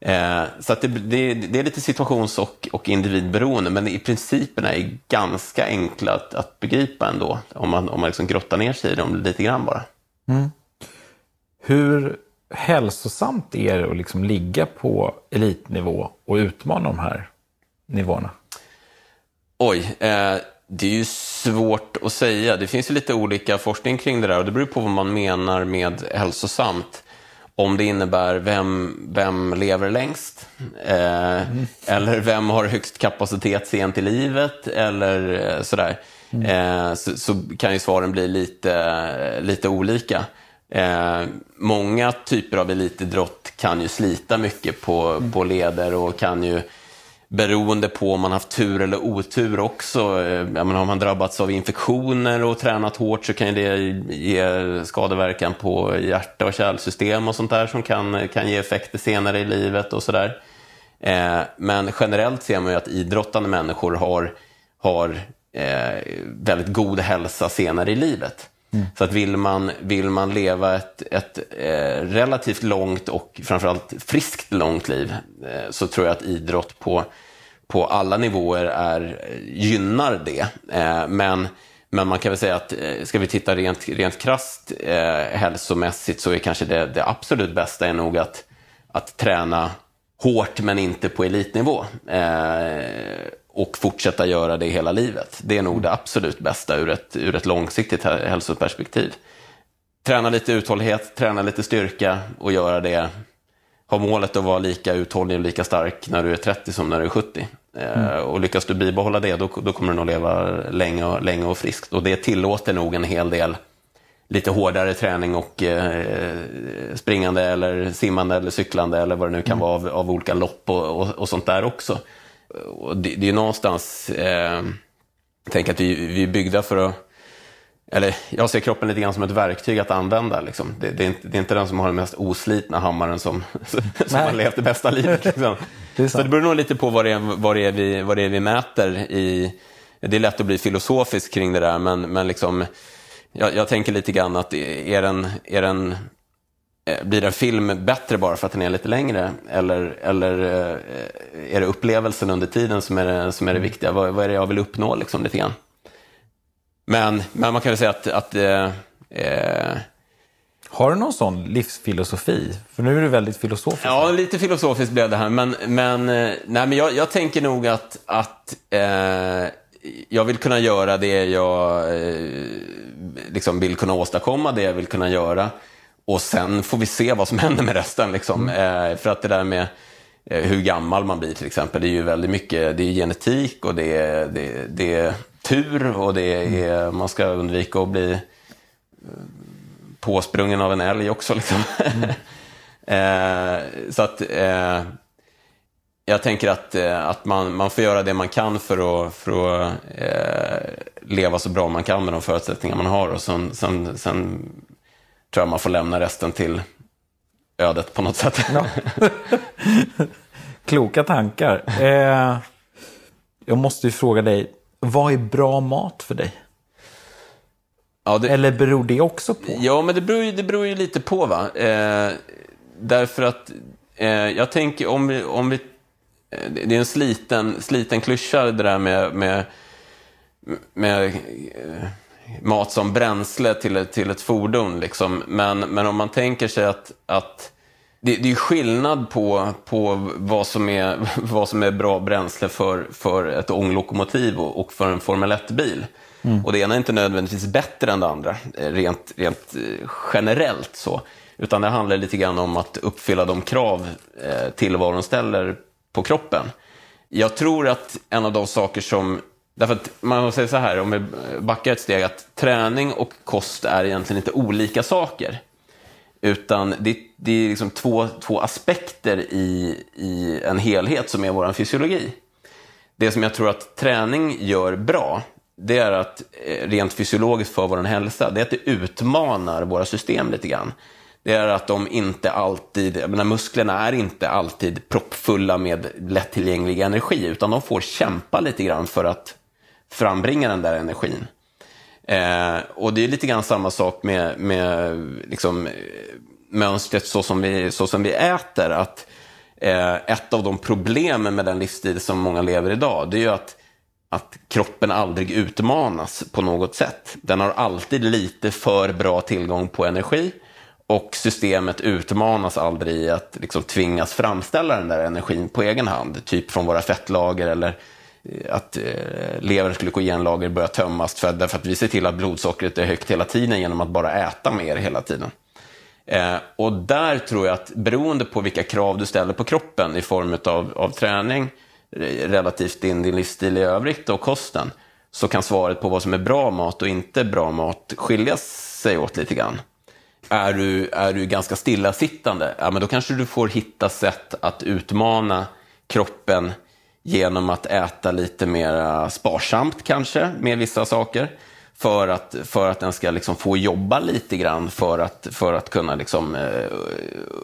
Eh, så att det, det, det, är lite situations och, och individberoende, men i principerna är ganska enkla att, att begripa ändå, om man, om man liksom grottar ner sig i dem lite grann bara. Mm. Hur hälsosamt är det att liksom ligga på elitnivå och utmana de här nivåerna? Oj, eh, det är ju svårt att säga. Det finns ju lite olika forskning kring det där och det beror på vad man menar med hälsosamt om det innebär vem, vem lever längst, eh, mm. eller vem har högst kapacitet sent i livet, eller eh, sådär. Mm. Eh, så, så, kan ju svaren bli lite, lite olika. Eh, många typer av elitidrott kan ju slita mycket på, på leder och kan ju beroende på om man haft tur eller otur också. Eh, jag menar, har man drabbats av infektioner och tränat hårt så kan det ge skadeverkan på hjärta och kärlsystem och sånt där som kan, kan ge effekter senare i livet och sådär. Eh, men generellt ser man ju att idrottande människor har, har eh, väldigt god hälsa senare i livet. Så att vill man, vill man leva ett, ett eh, relativt långt och framförallt friskt långt liv eh, så tror jag att idrott på, på alla nivåer är, eh, gynnar det. Eh, men, men man kan väl säga att eh, ska vi titta rent, rent krasst eh, hälsomässigt så är kanske det, det absolut bästa är nog att, att träna hårt men inte på elitnivå. Eh, och fortsätta göra det hela livet. Det är nog det absolut bästa ur ett, ur ett långsiktigt hä- hälsoperspektiv. Träna lite uthållighet, träna lite styrka och göra det. Ha målet att vara lika uthållig och lika stark när du är 30 som när du är 70. Eh, och lyckas du bibehålla det, då, då kommer du nog leva länge och, länge och friskt. Och det tillåter nog en hel del lite hårdare träning och eh, springande eller simmande eller cyklande eller vad det nu kan vara av, av olika lopp och, och, och sånt där också. Och det, det är någonstans, eh, tänker att vi, vi är byggda för att eller jag ser kroppen lite grann som ett verktyg att använda. Liksom. Det, det, är inte, det är inte den som har den mest oslitna hammaren som, som Nej. har levt det bästa livet. Liksom. Det Så det beror nog lite på vad det, är, vad, är vi, vad är vi mäter i... Det är lätt att bli filosofisk kring det där, men, men liksom, jag, jag tänker lite grann att är den, är den, blir en film bättre bara för att den är lite längre? Eller, eller eh, är det upplevelsen under tiden som är det, som är det viktiga? Vad, vad är det jag vill uppnå liksom, lite grann? Men, men man kan väl säga att, att eh, eh, Har du någon sån livsfilosofi? För nu är du väldigt filosofisk. Ja, lite filosofiskt blev det här. Men, men, eh, nej, men jag, jag tänker nog att, att eh, jag vill kunna göra det jag eh, liksom vill kunna åstadkomma, det jag vill kunna göra. Och sen får vi se vad som händer med resten. Liksom. Eh, för att det där med eh, hur gammal man blir till exempel, det är ju väldigt mycket, det är genetik och det är, det, det är tur och det är, man ska undvika att bli påsprungen av en älg också. Liksom. eh, så att eh, jag tänker att, eh, att man, man får göra det man kan för att, för att eh, leva så bra man kan med de förutsättningar man har. Och sen, sen, sen tror jag man får lämna resten till ödet på något sätt. Ja. Kloka tankar. Eh, jag måste ju fråga dig, vad är bra mat för dig? Ja, det, Eller beror det också på? Ja, men det beror ju, det beror ju lite på. va. Eh, därför att eh, jag tänker om vi... Om vi eh, det är en sliten, sliten klyscha det där med, med, med eh, mat som bränsle till ett, till ett fordon. Liksom. Men, men om man tänker sig att, att det, det är skillnad på, på vad, som är, vad som är bra bränsle för, för ett ånglokomotiv och, och för en Formel 1-bil. Och det ena är inte nödvändigtvis bättre än det andra, eh, rent, rent eh, generellt så. Utan det handlar lite grann om att uppfylla de krav eh, tillvaron ställer på kroppen. Jag tror att en av de saker som... Därför att man säger så här, om vi backar ett steg, att träning och kost är egentligen inte olika saker. Utan det, det är liksom två, två aspekter i, i en helhet som är vår fysiologi. Det som jag tror att träning gör bra, det är att eh, rent fysiologiskt för vår hälsa, det är att det utmanar våra system lite grann. Det är att de inte alltid, jag menar musklerna är inte alltid proppfulla med lättillgänglig energi, utan de får kämpa lite grann för att frambringa den där energin. Eh, och det är lite grann samma sak med, med liksom, eh, mönstret så som, vi, så som vi äter. Att, eh, ett av de problemen med den livsstil som många lever idag, det är ju att, att kroppen aldrig utmanas på något sätt. Den har alltid lite för bra tillgång på energi och systemet utmanas aldrig i att liksom tvingas framställa den där energin på egen hand. Typ från våra fettlager eller eh, att eh, leverns glykogenlager börjar tömmas för, därför att vi ser till att blodsockret är högt hela tiden genom att bara äta mer hela tiden. Eh, och där tror jag att beroende på vilka krav du ställer på kroppen i form av, av träning eh, relativt din, din livsstil i övrigt och kosten så kan svaret på vad som är bra mat och inte bra mat skilja sig åt lite grann. är du, är du ganska stillasittande, ja, men då kanske du får hitta sätt att utmana kroppen genom att äta lite mer sparsamt kanske med vissa saker. För att, för att den ska liksom få jobba lite grann för att, för att kunna liksom, eh,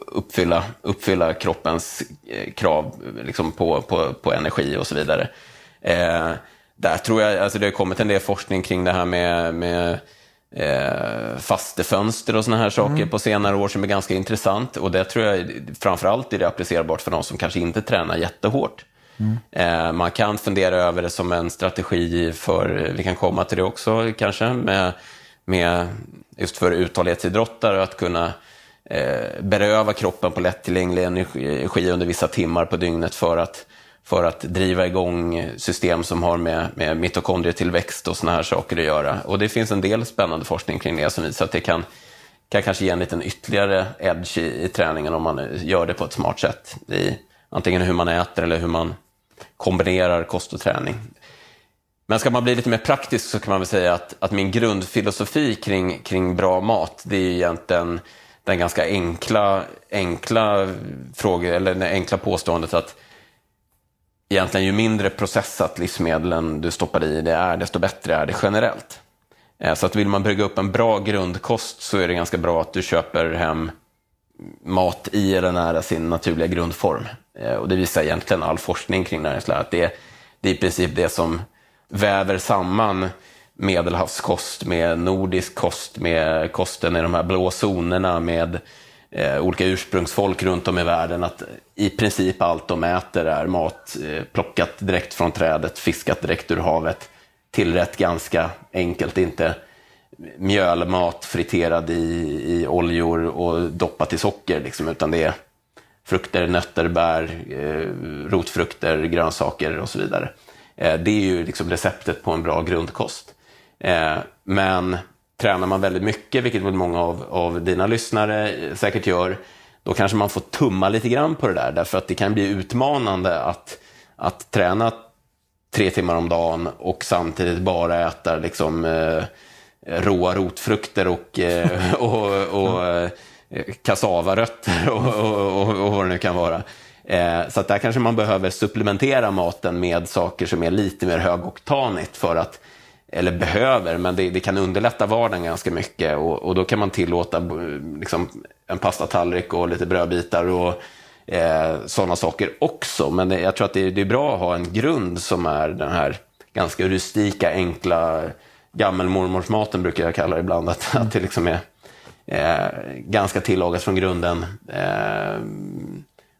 uppfylla, uppfylla kroppens eh, krav liksom på, på, på energi och så vidare. Eh, där tror jag, alltså det har kommit en del forskning kring det här med, med eh, fastefönster och sådana här saker mm. på senare år som är ganska intressant. Och det tror jag framförallt är det applicerbart för de som kanske inte tränar jättehårt. Mm. Man kan fundera över det som en strategi för, vi kan komma till det också kanske, med, med just för uthållighetsidrottare att kunna eh, beröva kroppen på lättillgänglig energi under vissa timmar på dygnet för att för att driva igång system som har med, med mitokondrietillväxt och sådana här saker att göra. Och det finns en del spännande forskning kring det som visar att det kan, kan kanske ge en liten ytterligare edge i, i träningen om man gör det på ett smart sätt. I, antingen hur man äter eller hur man kombinerar kost och träning. Men ska man bli lite mer praktisk så kan man väl säga att, att min grundfilosofi kring, kring bra mat, det är egentligen den ganska enkla, enkla, fråga, eller det enkla påståendet att egentligen ju mindre processat livsmedlen du stoppar i det är, desto bättre är det generellt. Eh, så att vill man bygga upp en bra grundkost så är det ganska bra att du köper hem mat i eller nära sin naturliga grundform. Eh, och det visar egentligen all forskning kring näringslära att det, det är i princip det som väver samman medelhavskost med nordisk kost, med kosten i de här blå zonerna, med eh, olika ursprungsfolk runt om i världen att i princip allt de äter är mat eh, plockat direkt från trädet, fiskat direkt ur havet, tillrätt ganska enkelt, inte mjölmat friterad i, i oljor och doppat i socker, liksom, utan det är frukter, nötter, bär, eh, rotfrukter, grönsaker och så vidare. Eh, det är ju liksom receptet på en bra grundkost. Eh, men tränar man väldigt mycket, vilket väl många av, av dina lyssnare säkert gör, då kanske man får tumma lite grann på det där. Därför att det kan bli utmanande att, att träna tre timmar om dagen och samtidigt bara äta liksom, eh, råa rotfrukter och, eh, och, och eh, Eh, kassavarötter och, och, och, och vad det nu kan vara. Eh, så att där kanske man behöver supplementera maten med saker som är lite mer högoktanigt för att eller behöver, men det, det, kan underlätta vardagen ganska mycket och, och då kan man tillåta eh, liksom, en pastatallrik och lite brödbitar och eh, sådana saker också. Men det, jag tror att det, det, är bra att ha en grund som är den här ganska rustika, enkla gammelmormorsmaten brukar jag kalla det ibland. Att, att det liksom är eh, ganska tillagat från grunden. Eh,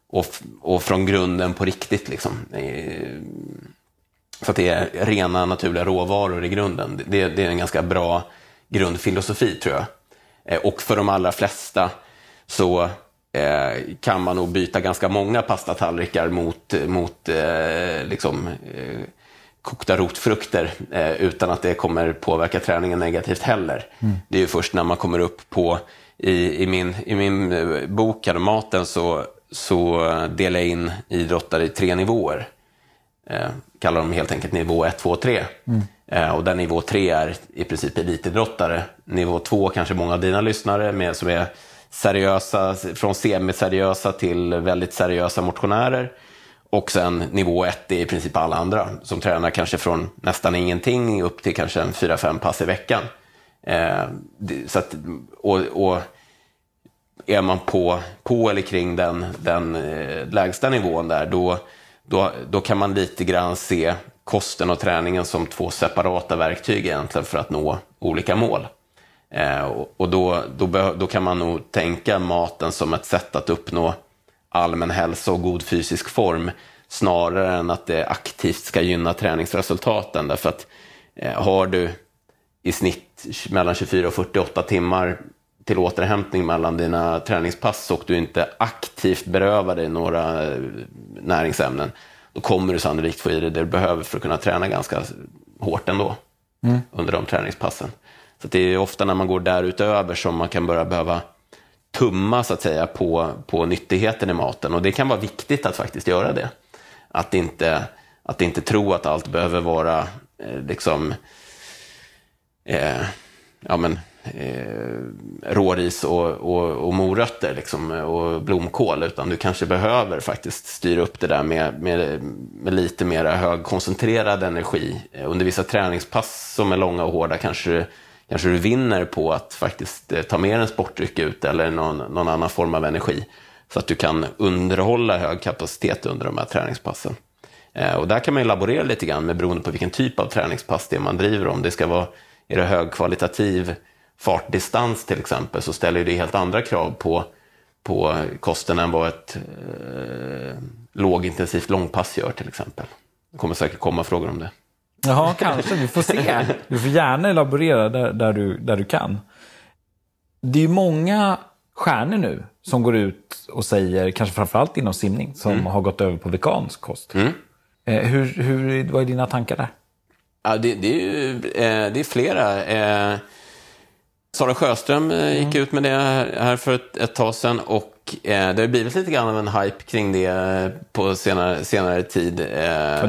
och, och från grunden på riktigt. Liksom. Så att det är rena naturliga råvaror i grunden. Det, det är en ganska bra grundfilosofi tror jag. Eh, och för de allra flesta så eh, kan man nog byta ganska många pastatallrikar mot, mot eh, liksom, eh, kokta rotfrukter eh, utan att det kommer påverka träningen negativt heller. Mm. Det är ju först när man kommer upp på, i, i, min, i min eh, bok här, Maten, så, så delar jag in idrottare i tre nivåer. Eh, kallar dem helt enkelt nivå 1, 2, 3. Mm. Eh, och där nivå 3 är i princip elitidrottare. Nivå 2 kanske många av dina lyssnare med, som är seriösa, från semiseriösa till väldigt seriösa motionärer. Och sen nivå ett är i princip alla andra som tränar kanske från nästan ingenting upp till kanske en 4-5 pass i veckan. Eh, så att, och, och, är man på, på eller kring den, den eh, lägsta nivån där, då då, då kan man lite grann se kosten och träningen som två separata verktyg egentligen för att nå olika mål. Eh, och då, då, då kan man nog tänka maten som ett sätt att uppnå allmän hälsa och god fysisk form snarare än att det aktivt ska gynna träningsresultaten. Därför att eh, har du i snitt mellan 24 och 48 timmar till återhämtning mellan dina träningspass och du inte aktivt berövar dig några eh, näringsämnen, då kommer du sannolikt få i dig det du behöver för att kunna träna ganska hårt ändå mm. under de träningspassen. Så det är ofta när man går därutöver som man kan börja behöva tumma så att säga på, på nyttigheten i maten och det kan vara viktigt att faktiskt göra det. Att inte, att inte tro att allt behöver vara eh, liksom eh, ja, men, eh, råris och, och, och morötter liksom, och blomkål, utan du kanske behöver faktiskt styra upp det där med, med, med lite mer högkoncentrerad energi. Eh, under vissa träningspass som är långa och hårda kanske, kanske du vinner på att faktiskt eh, ta med en sportdryck ut eller någon, någon annan form av energi. Så att du kan underhålla hög kapacitet under de här träningspassen. Eh, och där kan man ju laborera lite grann med beroende på vilken typ av träningspass det är man driver. Om det ska vara, är det högkvalitativ fartdistans till exempel, så ställer det helt andra krav på, på kosten än vad ett eh, lågintensivt långpass gör till exempel. Det kommer säkert komma frågor om det. Ja, kanske. Vi får se. Du får gärna elaborera där, där, du, där du kan. Det är ju många stjärnor nu som går ut och säger, kanske framförallt inom simning, som mm. har gått över på vegansk kost. Mm. Eh, hur, hur, vad är dina tankar där? Ja, det, det, är, ju, eh, det är flera. Eh, Sara Sjöström mm. gick ut med det här för ett, ett tag sedan och det har blivit lite grann av en hype kring det på senare, senare tid. Och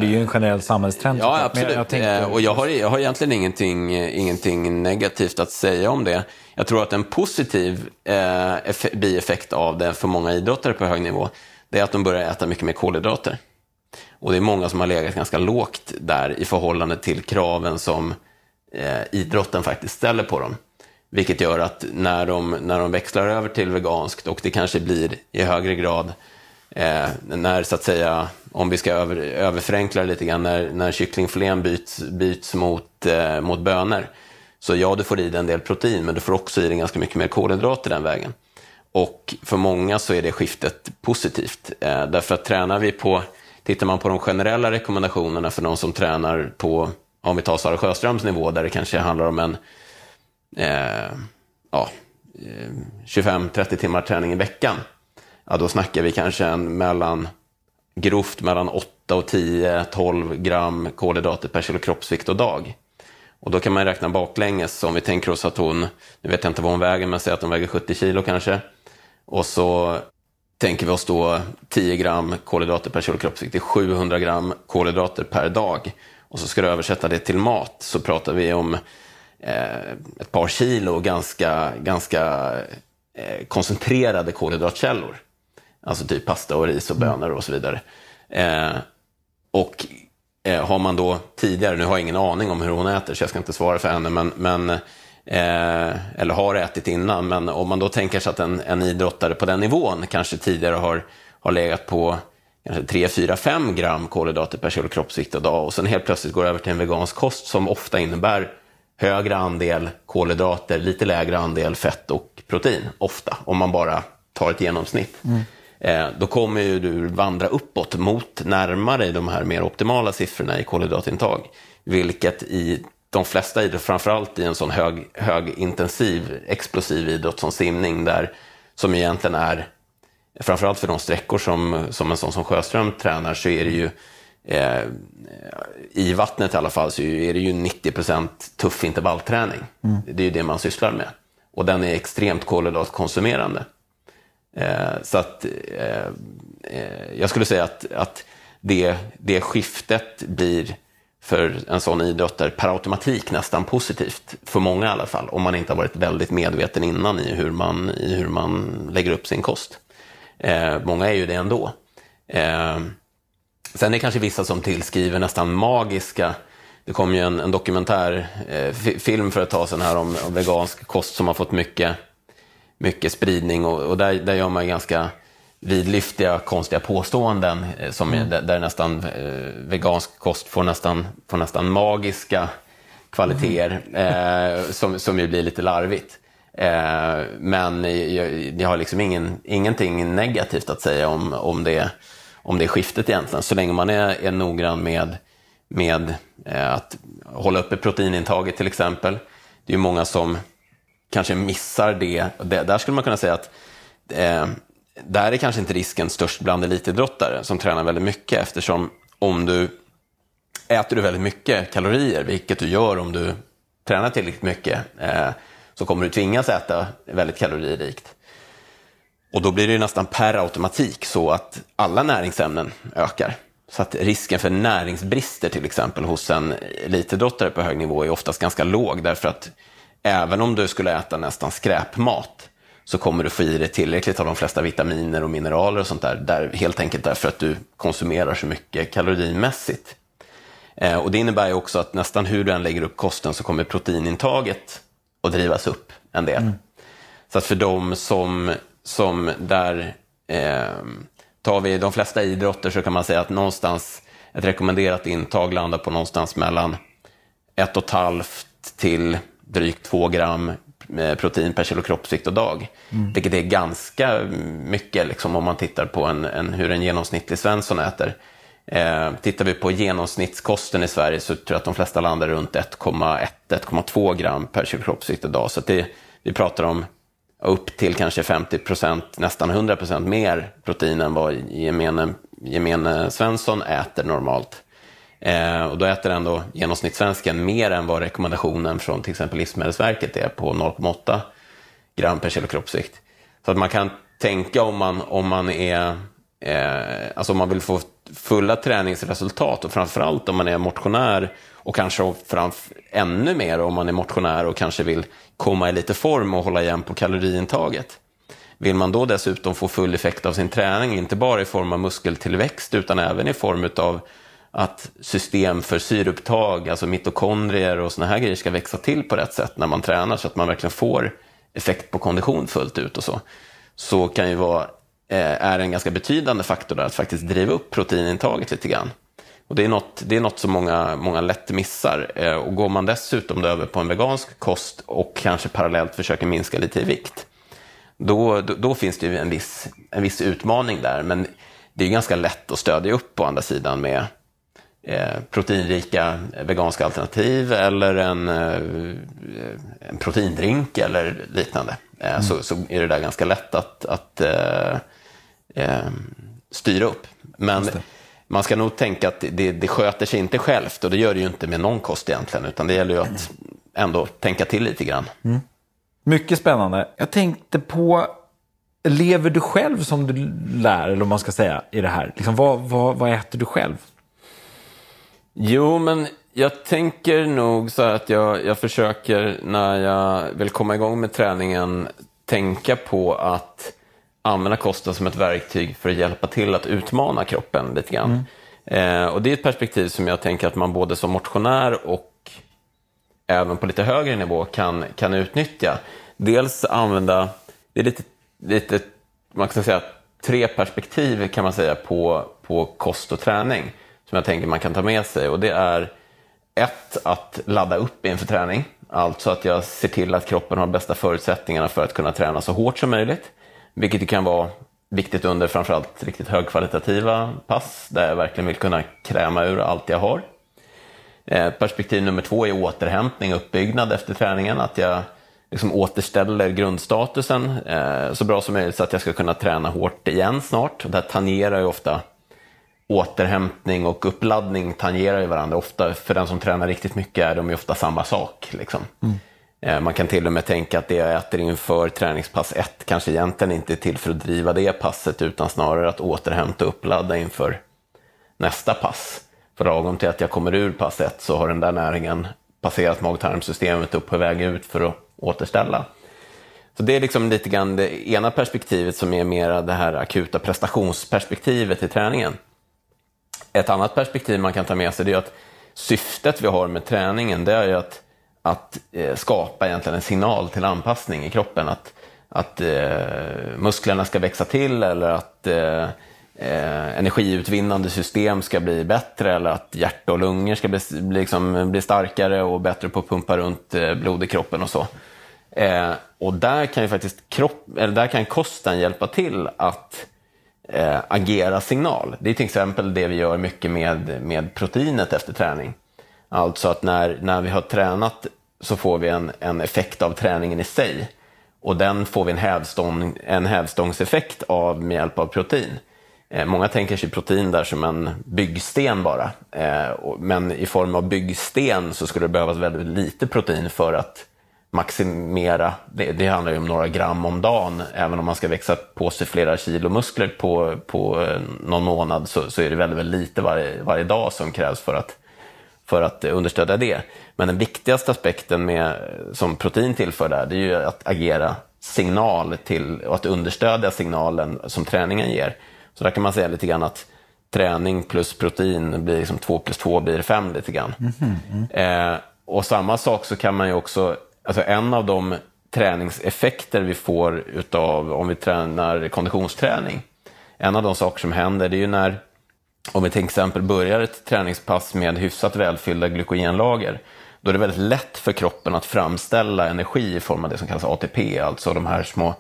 det är ju en generell samhällstrend. Ja, absolut. Jag tänkte... Och jag har, jag har egentligen ingenting, ingenting negativt att säga om det. Jag tror att en positiv eh, bieffekt av det för många idrottare på hög nivå, det är att de börjar äta mycket mer kolhydrater. Och det är många som har legat ganska lågt där i förhållande till kraven som eh, idrotten faktiskt ställer på dem. Vilket gör att när de, när de växlar över till veganskt och det kanske blir i högre grad eh, när så att säga, om vi ska över, överförenkla det lite grann, när, när kycklingfilén byts, byts mot, eh, mot bönor. Så ja, du får i dig en del protein, men du får också i dig ganska mycket mer kolhydrater den vägen. Och för många så är det skiftet positivt. Eh, därför att tränar vi på Tittar man på de generella rekommendationerna för de som tränar på, om vi tar Sara Sjöströms nivå, där det kanske handlar om en Eh, ja, eh, 25-30 timmar träning i veckan, ja, då snackar vi kanske en mellan, grovt mellan 8 och 10-12 gram kolhydrater per kilo kroppsvikt och dag. Och då kan man räkna baklänges, om vi tänker oss att hon, nu vet jag inte vad hon väger, men säg att hon väger 70 kilo kanske. Och så tänker vi oss då 10 gram kolhydrater per kilo kroppsvikt, det är 700 gram kolhydrater per dag. Och så ska du översätta det till mat så pratar vi om ett par kilo ganska, ganska eh, koncentrerade kolhydratkällor. Alltså typ pasta och ris och bönor och så vidare. Eh, och eh, har man då tidigare, nu har jag ingen aning om hur hon äter så jag ska inte svara för henne, men, men Eh, eller har ätit innan. Men om man då tänker sig att en, en idrottare på den nivån kanske tidigare har, har legat på kanske 3, 4, 5 gram kolhydrater per kilo kroppsvikt och dag och sen helt plötsligt går över till en vegansk kost som ofta innebär högre andel kolhydrater, lite lägre andel fett och protein, ofta, om man bara tar ett genomsnitt. Mm. Eh, då kommer ju du vandra uppåt mot närmare de här mer optimala siffrorna i kolhydratintag, vilket i de flesta idrotter, framförallt i en sån hög, högintensiv, explosiv idrott som simning, där, som egentligen är, framförallt för de sträckor som, som en sån som Sjöström tränar, så är det ju eh, i vattnet i alla fall så är det ju 90 tuff intervallträning. Mm. Det är ju det man sysslar med. Och den är extremt kolhydratkonsumerande. Eh, så att eh, eh jag skulle säga att, att det, det skiftet blir för en sån idrottare per automatik nästan positivt, för många i alla fall, om man inte har varit väldigt medveten innan i hur man, i hur man lägger upp sin kost. Eh, många är ju det ändå. Eh, sen är det kanske vissa som tillskriver nästan magiska det kom ju en, en dokumentärfilm eh, för ett tag sedan här om, om, vegansk kost som har fått mycket, mycket spridning och, och där, där gör man ganska vidlyftiga, konstiga påståenden eh, som mm. där, där, nästan eh, vegansk kost får nästan, får nästan magiska kvaliteter mm. eh, som, som ju blir lite larvigt. Eh, men jag, jag, har liksom ingen, ingenting negativt att säga om, om, det, om det skiftet egentligen, så länge man är, är noggrann med, med eh, att hålla uppe proteinintaget till exempel. Det är ju många som kanske missar det. det där skulle man kunna säga att eh, där är kanske inte risken störst bland elitidrottare som tränar väldigt mycket eftersom om du äter du väldigt mycket kalorier, vilket du gör om du tränar tillräckligt mycket, eh, så kommer du tvingas äta väldigt kaloririkt. Och då blir det nästan per automatik så att alla näringsämnen ökar. Så att risken för näringsbrister till exempel hos en elitidrottare på hög nivå är oftast ganska låg därför att även om du skulle äta nästan skräpmat så kommer du få i dig tillräckligt av de flesta vitaminer och mineraler och sånt där, där helt enkelt därför att du konsumerar så mycket kalorimässigt. Eh, och det innebär ju också att nästan hur du än lägger upp kosten så kommer proteinintaget att drivas upp en del. Mm. Så att för de som, som där, eh, tar vi de flesta idrotter så kan man säga att någonstans ett rekommenderat intag landar på någonstans mellan 1,5 till drygt 2 gram eh, protein per kilo kroppsvikt och dag. Mm. Vilket är ganska mycket liksom, om man tittar på en, en, hur en genomsnittlig svensson äter. Eh, tittar vi på genomsnittskosten i Sverige så tror jag att de flesta landar runt 1,1-1,2 gram per kilo kroppsvikt och dag. Så det, vi pratar om upp till kanske 50 procent, nästan 100 procent mer protein än vad gemene, gemene Svensson äter normalt. Eh, och då äter ändå genomsnittssvensken mer än vad rekommendationen från till exempel Livsmedelsverket är på 0,8 gram per kilo kroppsvikt. Så att man kan tänka om man, om man är eh, alltså om man vill få fulla träningsresultat och framförallt om man är motionär och kanske ännu mer om man är motionär och kanske vill komma i lite form och hålla igen på kaloriintaget. Vill man då dessutom få full effekt av sin träning, inte bara i form av muskeltillväxt utan även i form av att system för syreupptag, alltså mitokondrier och såna här grejer ska växa till på rätt sätt när man tränar så att man verkligen får effekt på kondition fullt ut och så. Så kan ju vara, eh, är en ganska betydande faktor där att faktiskt driva upp proteinintaget lite grann. Och det är något, det är något som många, många lätt missar. Eh, och går man dessutom över på en vegansk kost och kanske parallellt försöker minska lite i vikt, då, då, då finns det ju en viss, en viss utmaning där. Men det är ganska lätt att stödja upp på andra sidan med eh, proteinrika veganska alternativ eller en, eh, en proteindrink eller liknande. Eh, mm. så, så är det där ganska lätt att, att eh, eh, styra upp. Men man ska nog tänka att det, det sköter sig inte självt och det gör det ju inte med någon kost egentligen, utan det gäller ju att ändå tänka till lite grann. Mm. Mycket spännande. Jag tänkte på, lever du själv som du lär, eller vad man ska säga, i det här? Liksom, vad, vad, vad äter du själv? Jo, men jag tänker nog så att jag, jag försöker när jag vill komma igång med träningen tänka på att använda kosten som ett verktyg för att hjälpa till att utmana kroppen lite grann. Mm. Eh, och det är ett perspektiv som jag tänker att man både som motionär och även på lite högre nivå kan, kan utnyttja. Dels använda, det är lite, lite man kan säga tre perspektiv kan man säga på, på kost och träning som jag tänker man kan ta med sig. Och det är ett, att ladda upp inför träning. Alltså att jag ser till att kroppen har bästa förutsättningarna för att kunna träna så hårt som möjligt. Vilket kan vara viktigt under framförallt riktigt högkvalitativa pass där jag verkligen vill kunna kräma ur allt jag har. Eh, perspektiv nummer två är återhämtning och uppbyggnad efter träningen. Att jag liksom återställer grundstatusen eh, så bra som möjligt så att jag ska kunna träna hårt igen snart. Och där tangerar ju ofta återhämtning och uppladdning tangerar ju varandra. Ofta, för den som tränar riktigt mycket är de ju ofta samma sak. Liksom. Mm. Eh, man kan till och med tänka att det jag äter inför träningspass 1 kanske egentligen inte är till för att driva det passet utan snarare att återhämta och uppladda inför nästa pass. För lagom till att jag kommer ur pass 1 så har den där näringen passerat mag-tarmsystemet upp på väg ut för att återställa. Så det är liksom lite grann det ena perspektivet som är mera det här akuta prestationsperspektivet i träningen. Ett annat perspektiv man kan ta med sig är att syftet vi har med träningen det är ju att att eh, skapa egentligen en signal till anpassning i kroppen. Att, att eh, musklerna ska växa till eller att eh, eh, energiutvinnande system ska bli bättre eller att hjärta och lungor ska bli, liksom, bli starkare och bättre på att pumpa runt eh, blod i kroppen och så. Eh, och där kan ju faktiskt kropp, eller där kan kosten hjälpa till att eh, agera signal. Det är till exempel det vi gör mycket med, med proteinet efter träning. Alltså att när, när vi har tränat så får vi en, en effekt av träningen i sig. Och den får vi en, hävstång, en hävstångseffekt av med hjälp av protein. Eh, många tänker sig protein där som en byggsten bara. Eh, och, men i form av byggsten så skulle det behövas väldigt lite protein för att maximera. Det, det handlar ju om några gram om dagen. Även om man ska växa på sig flera kilo muskler på, på eh, någon månad så, så är det väldigt, väldigt lite varje, varje dag som krävs för att för att understödja det. Men den viktigaste aspekten med, som protein tillför där, det är ju att agera signal till och att understödja signalen som träningen ger. Så där kan man säga lite grann att träning plus protein blir liksom 2 plus 2 blir 5 lite grann. Mm, mm. Eh, och samma sak så kan man ju också, alltså en av de träningseffekter vi får utav om vi tränar konditionsträning, en av de saker som händer det är ju när, om vi till exempel börjar ett träningspass med hyfsat välfyllda glykogenlager, då är det väldigt lätt för kroppen att framställa energi i form av det som kallas ATP, alltså de här små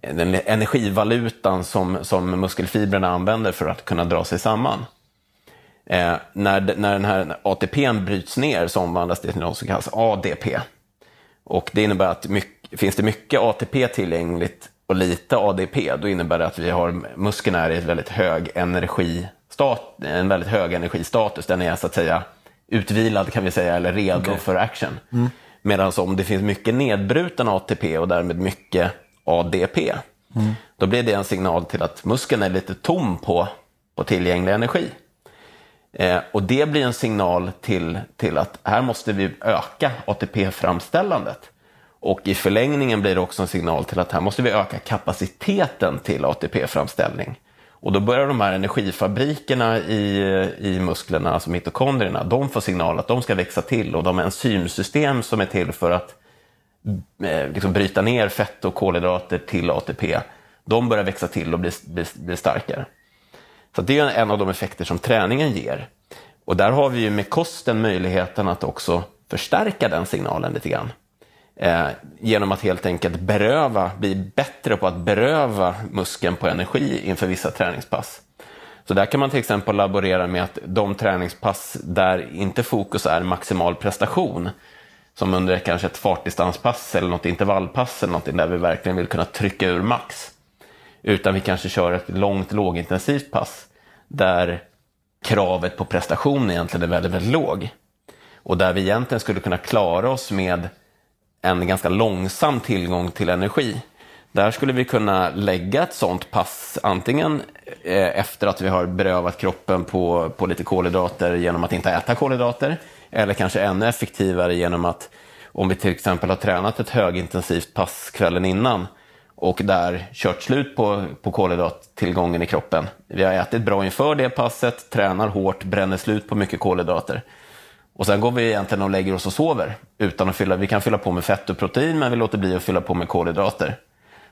den energivalutan som, som muskelfibrerna använder för att kunna dra sig samman. Eh, när, när den här ATP bryts ner så omvandlas det till något som kallas ADP. Och det innebär att mycket, finns det mycket ATP tillgängligt och lite ADP, då innebär det att vi har muskeln är i ett väldigt hög energistat, en väldigt hög energistatus. Den är så att säga utvilad kan vi säga, eller redo okay. för action. Mm. Medan om det finns mycket nedbruten ATP och därmed mycket ADP, mm. då blir det en signal till att muskeln är lite tom på, på tillgänglig energi. Eh, och det blir en signal till, till att här måste vi öka ATP-framställandet. Och i förlängningen blir det också en signal till att här måste vi öka kapaciteten till ATP-framställning. Och då börjar de här energifabrikerna i, i musklerna, alltså mitokondrierna, de får signal att de ska växa till och de enzymsystem som är till för att eh, liksom bryta ner fett och kolhydrater till ATP, de börjar växa till och bli, bli, bli starkare. Så det är en av de effekter som träningen ger. Och där har vi ju med kosten möjligheten att också förstärka den signalen lite grann. Eh, genom att helt enkelt beröva, bli bättre på att beröva muskeln på energi inför vissa träningspass. Så där kan man till exempel laborera med att de träningspass där inte fokus är maximal prestation, som under kanske ett fartdistanspass eller något intervallpass eller något där vi verkligen vill kunna trycka ur max, utan vi kanske kör ett långt lågintensivt pass där kravet på prestation egentligen är väldigt, väldigt låg. Och där vi egentligen skulle kunna klara oss med en ganska långsam tillgång till energi. Där skulle vi kunna lägga ett sånt pass, antingen eh, efter att vi har berövat kroppen på, på lite kolhydrater genom att inte äta kolhydrater, eller kanske ännu effektivare genom att om vi till exempel har tränat ett högintensivt pass kvällen innan och där kört slut på, på kolhydrattillgången i kroppen. Vi har ätit bra inför det passet, tränar hårt, bränner slut på mycket kolhydrater. Och sen går vi egentligen och lägger oss och sover. Utan att fylla, vi kan fylla på med fett och protein, men vi låter bli att fylla på med kolhydrater.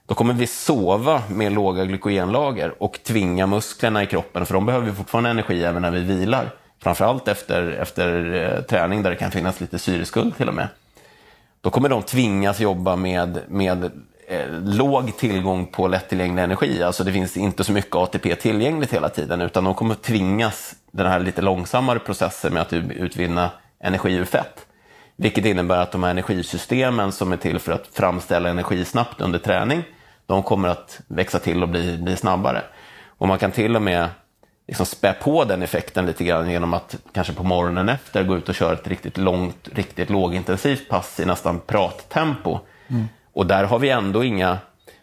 Då kommer vi sova med låga glykogenlager och tvinga musklerna i kroppen, för de behöver fortfarande energi även när vi vilar. Framförallt efter, efter eh, träning där det kan finnas lite syreskuld till och med. Då kommer de tvingas jobba med, med eh, låg tillgång på lättillgänglig energi. Alltså det finns inte så mycket ATP tillgängligt hela tiden, utan de kommer tvingas den här lite långsammare processen med att utvinna energi ur fett. Vilket innebär att de här energisystemen som är till för att framställa energi snabbt under träning, de kommer att växa till och bli, bli snabbare. Och man kan till och med liksom spä på den effekten lite grann genom att kanske på morgonen efter gå ut och köra ett riktigt långt, riktigt lågintensivt pass i nästan prattempo. Mm. Och där har vi ändå inga,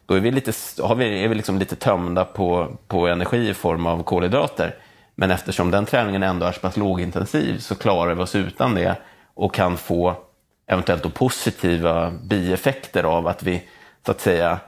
då är vi, lite, har vi, är vi liksom lite tömda på, på energi i form av kolhydrater. Men eftersom den träningen ändå är så pass lågintensiv så klarar vi oss utan det och kan få eventuellt då positiva bieffekter av att vi så att säga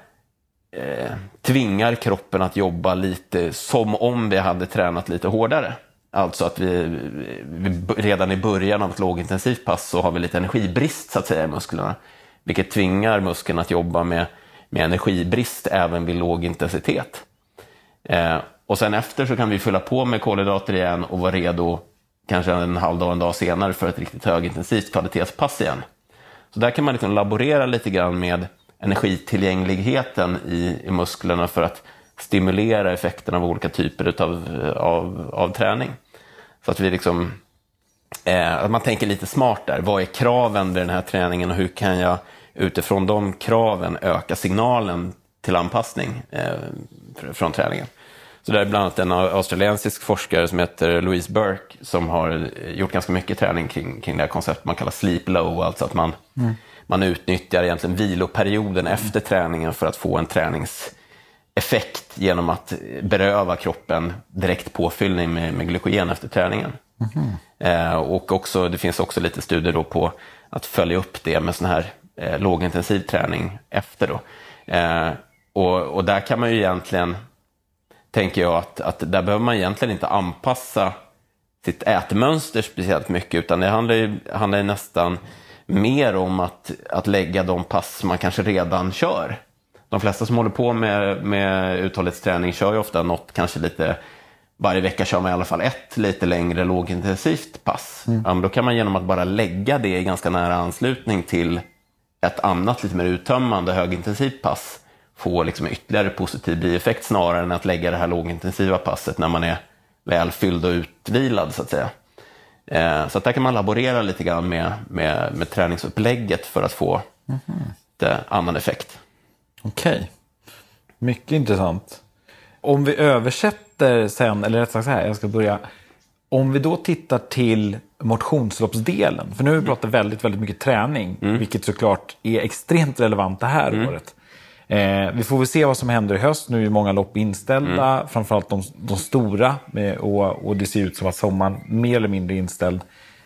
eh, tvingar kroppen att jobba lite som om vi hade tränat lite hårdare. Alltså att vi, vi, redan i början av ett lågintensivt pass så har vi lite energibrist så att säga i musklerna. Vilket tvingar muskeln att jobba med, med energibrist även vid låg intensitet. Eh, och sen efter så kan vi fylla på med kolhydrater igen och vara redo kanske en halv dag, en dag senare för ett riktigt högintensivt kvalitetspass igen. Så där kan man liksom laborera lite grann med energitillgängligheten i, i musklerna för att stimulera effekten av olika typer av, av, av träning. Så att vi liksom, eh, att man tänker lite smart där. Vad är kraven vid den här träningen och hur kan jag utifrån de kraven öka signalen till anpassning eh, från träningen? Så det är bland annat en australiensisk forskare som heter Louise Burke som har gjort ganska mycket träning kring, kring det här konceptet man kallar sleep low, alltså att man, mm. man utnyttjar egentligen viloperioden mm. efter träningen för att få en träningseffekt genom att beröva kroppen direkt påfyllning med, med glykogen efter träningen. Eh, och också, det finns också lite studier då på att följa upp det med sån här eh, lågintensiv träning efter. Då. Eh, och, och där kan man ju egentligen, tänker jag, att, att där behöver man egentligen inte anpassa sitt ätmönster speciellt mycket, utan det handlar ju, handlar ju nästan mer om att, att lägga de pass man kanske redan kör. De flesta som håller på med, med uthållighetsträning kör ju ofta något kanske lite varje vecka kör man i alla fall ett lite längre lågintensivt pass. Mm. Ja, då kan man genom att bara lägga det i ganska nära anslutning till ett annat lite mer uttömmande högintensivt pass få liksom ytterligare positiv bieffekt snarare än att lägga det här lågintensiva passet när man är väl fylld och utvilad så att säga. Eh, så att där kan man laborera lite grann med, med, med träningsupplägget för att få mm. lite annan effekt. Okej, okay. mycket intressant. Om vi översätter sen, eller rätt sagt så här, jag ska börja. Om vi då tittar till motionsloppsdelen, för nu har vi pratat väldigt, väldigt mycket träning, mm. vilket såklart är extremt relevant det här mm. året. Eh, vi får väl se vad som händer i höst. Nu är många lopp inställda, mm. framförallt de, de stora. Och, och, det ser ut som att sommaren mer eller mindre är inställd.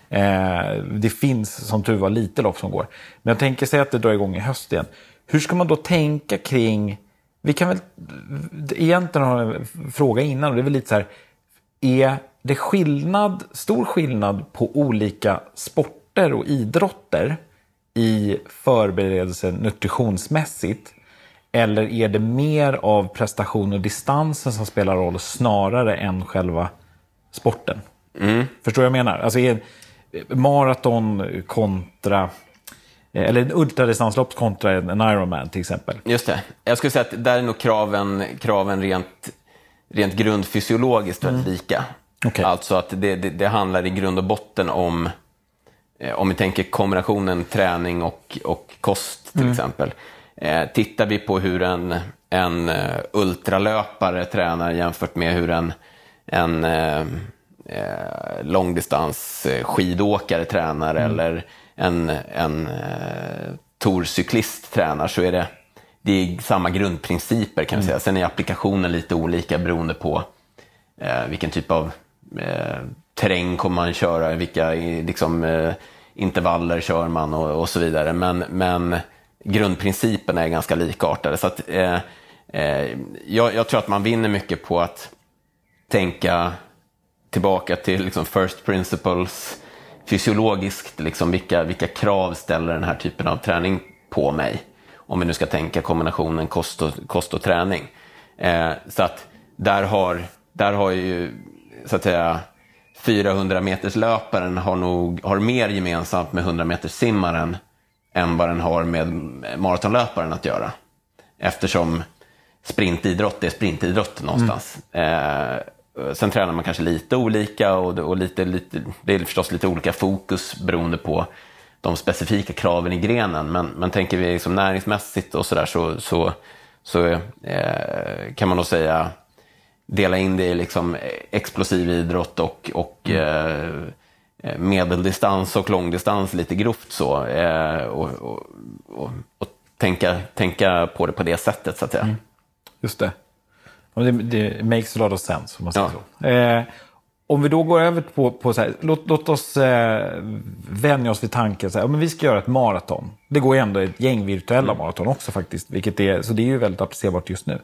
Eh, det finns som tur var lite lopp som går. Men jag tänker säga att det drar igång i höst igen. Hur ska man då tänka kring... Vi kan väl egentligen ha en fråga innan och det är väl lite så här. Är det skillnad, stor skillnad på olika sporter och idrotter i förberedelse nutritionsmässigt? Eller är det mer av prestation och distansen som spelar roll snarare än själva sporten? Mm. Förstår jag menar? Alltså är maraton kontra eller en ultradistanslopp kontra en Ironman till exempel. Just det. Jag skulle säga att där är nog kraven, kraven rent, rent grundfysiologiskt väldigt mm. lika. Okay. Alltså att det, det, det, handlar i grund och botten om, eh, om vi tänker kombinationen träning och, och kost till mm. exempel. Eh, tittar vi på hur en, en uh, ultralöpare tränar jämfört med hur en, en uh, uh, långdistans skidåkare tränar mm. eller en, en uh, torcyklist tränar så är det, det är samma grundprinciper kan vi mm. säga. Sen är applikationen lite olika beroende på vilken typ av terräng kommer man köra, vilka liksom, intervaller kör man och, och så vidare. Men, men grundprinciperna är ganska likartade. Så att, eh, eh, jag, jag, tror att man vinner mycket på att tänka tillbaka till liksom first principles, fysiologiskt, liksom vilka, vilka krav ställer den här typen av träning på mig? Om vi nu ska tänka kombinationen kost och, kost och träning. Eh, så att där har, där har ju, så att säga, 400 meters löparen har, nog, har mer gemensamt med 100 meters simmaren än vad den har med maratonlöparen att göra. Eftersom sprintidrott är sprintidrott någonstans. Mm. Eh, sen tränar man kanske lite olika och, och lite, lite, det är förstås lite olika fokus beroende på de specifika kraven i grenen. Men, men tänker vi liksom näringsmässigt och sådär så, så, så eh, kan man nog säga dela in det i liksom explosiv idrott och, och mm. eh, Eh, medeldistans och långdistans lite grovt så. Eh, och, och, och, och, tänka, tänka på det på det sättet så att säga. Mm. Just det. det. Det makes a lot of sense om man säger ja. så. Eh, om vi då går över på, på så här, låt, låt oss eh, vänja oss vid tanken så här, men vi ska göra ett maraton. Det går ju ändå ett gäng virtuella mm. maraton också faktiskt, vilket är, så det är ju väldigt applicerbart just nu.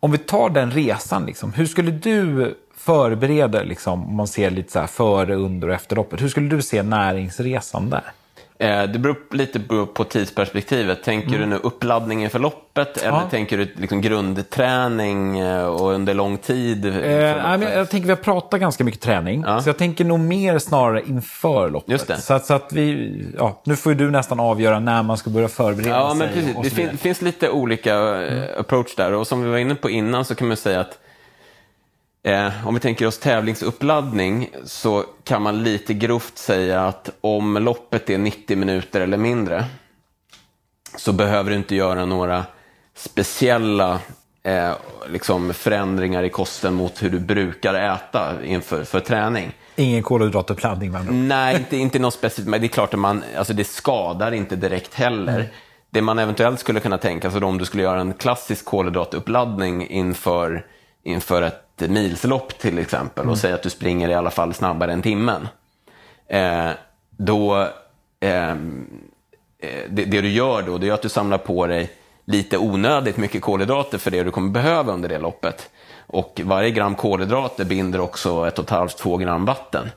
Om vi tar den resan, liksom, hur skulle du förbereder, liksom, om man ser lite så här före, under och efter loppet. Hur skulle du se näringsresan där? Eh, det beror lite på tidsperspektivet. Tänker mm. du nu uppladdningen för loppet eller ja. tänker du liksom grundträning eh, och under lång tid? Eh, jag tänker vi har pratat ganska mycket träning. Ja. Så jag tänker nog mer snarare inför loppet. Just det. Så, att, så att vi, ja, nu får ju du nästan avgöra när man ska börja förbereda ja, sig. Men precis. Det fin finns lite olika mm. approach där och som vi var inne på innan så kan man säga att Eh, om vi tänker oss tävlingsuppladdning så kan man lite grovt säga att om loppet är 90 minuter eller mindre så behöver du inte göra några speciella eh, liksom förändringar i kosten mot hur du brukar äta inför för träning. Ingen kolhydratuppladdning med Nej, inte, inte något specifikt. Men det är klart att man, alltså det skadar inte direkt heller. Mm. det man eventuellt skulle kunna tänka sig om du skulle göra en klassisk kolhydratuppladdning inför, inför ett milslopp till exempel och säga att du springer i alla fall snabbare än timmen. Eh, då, eh, eh, det, det, du gör då det är att du samlar på dig lite onödigt mycket kolhydrater för det du kommer behöva under det loppet. Och varje gram kolhydrater binder också ett och ett halvt, två gram vatten.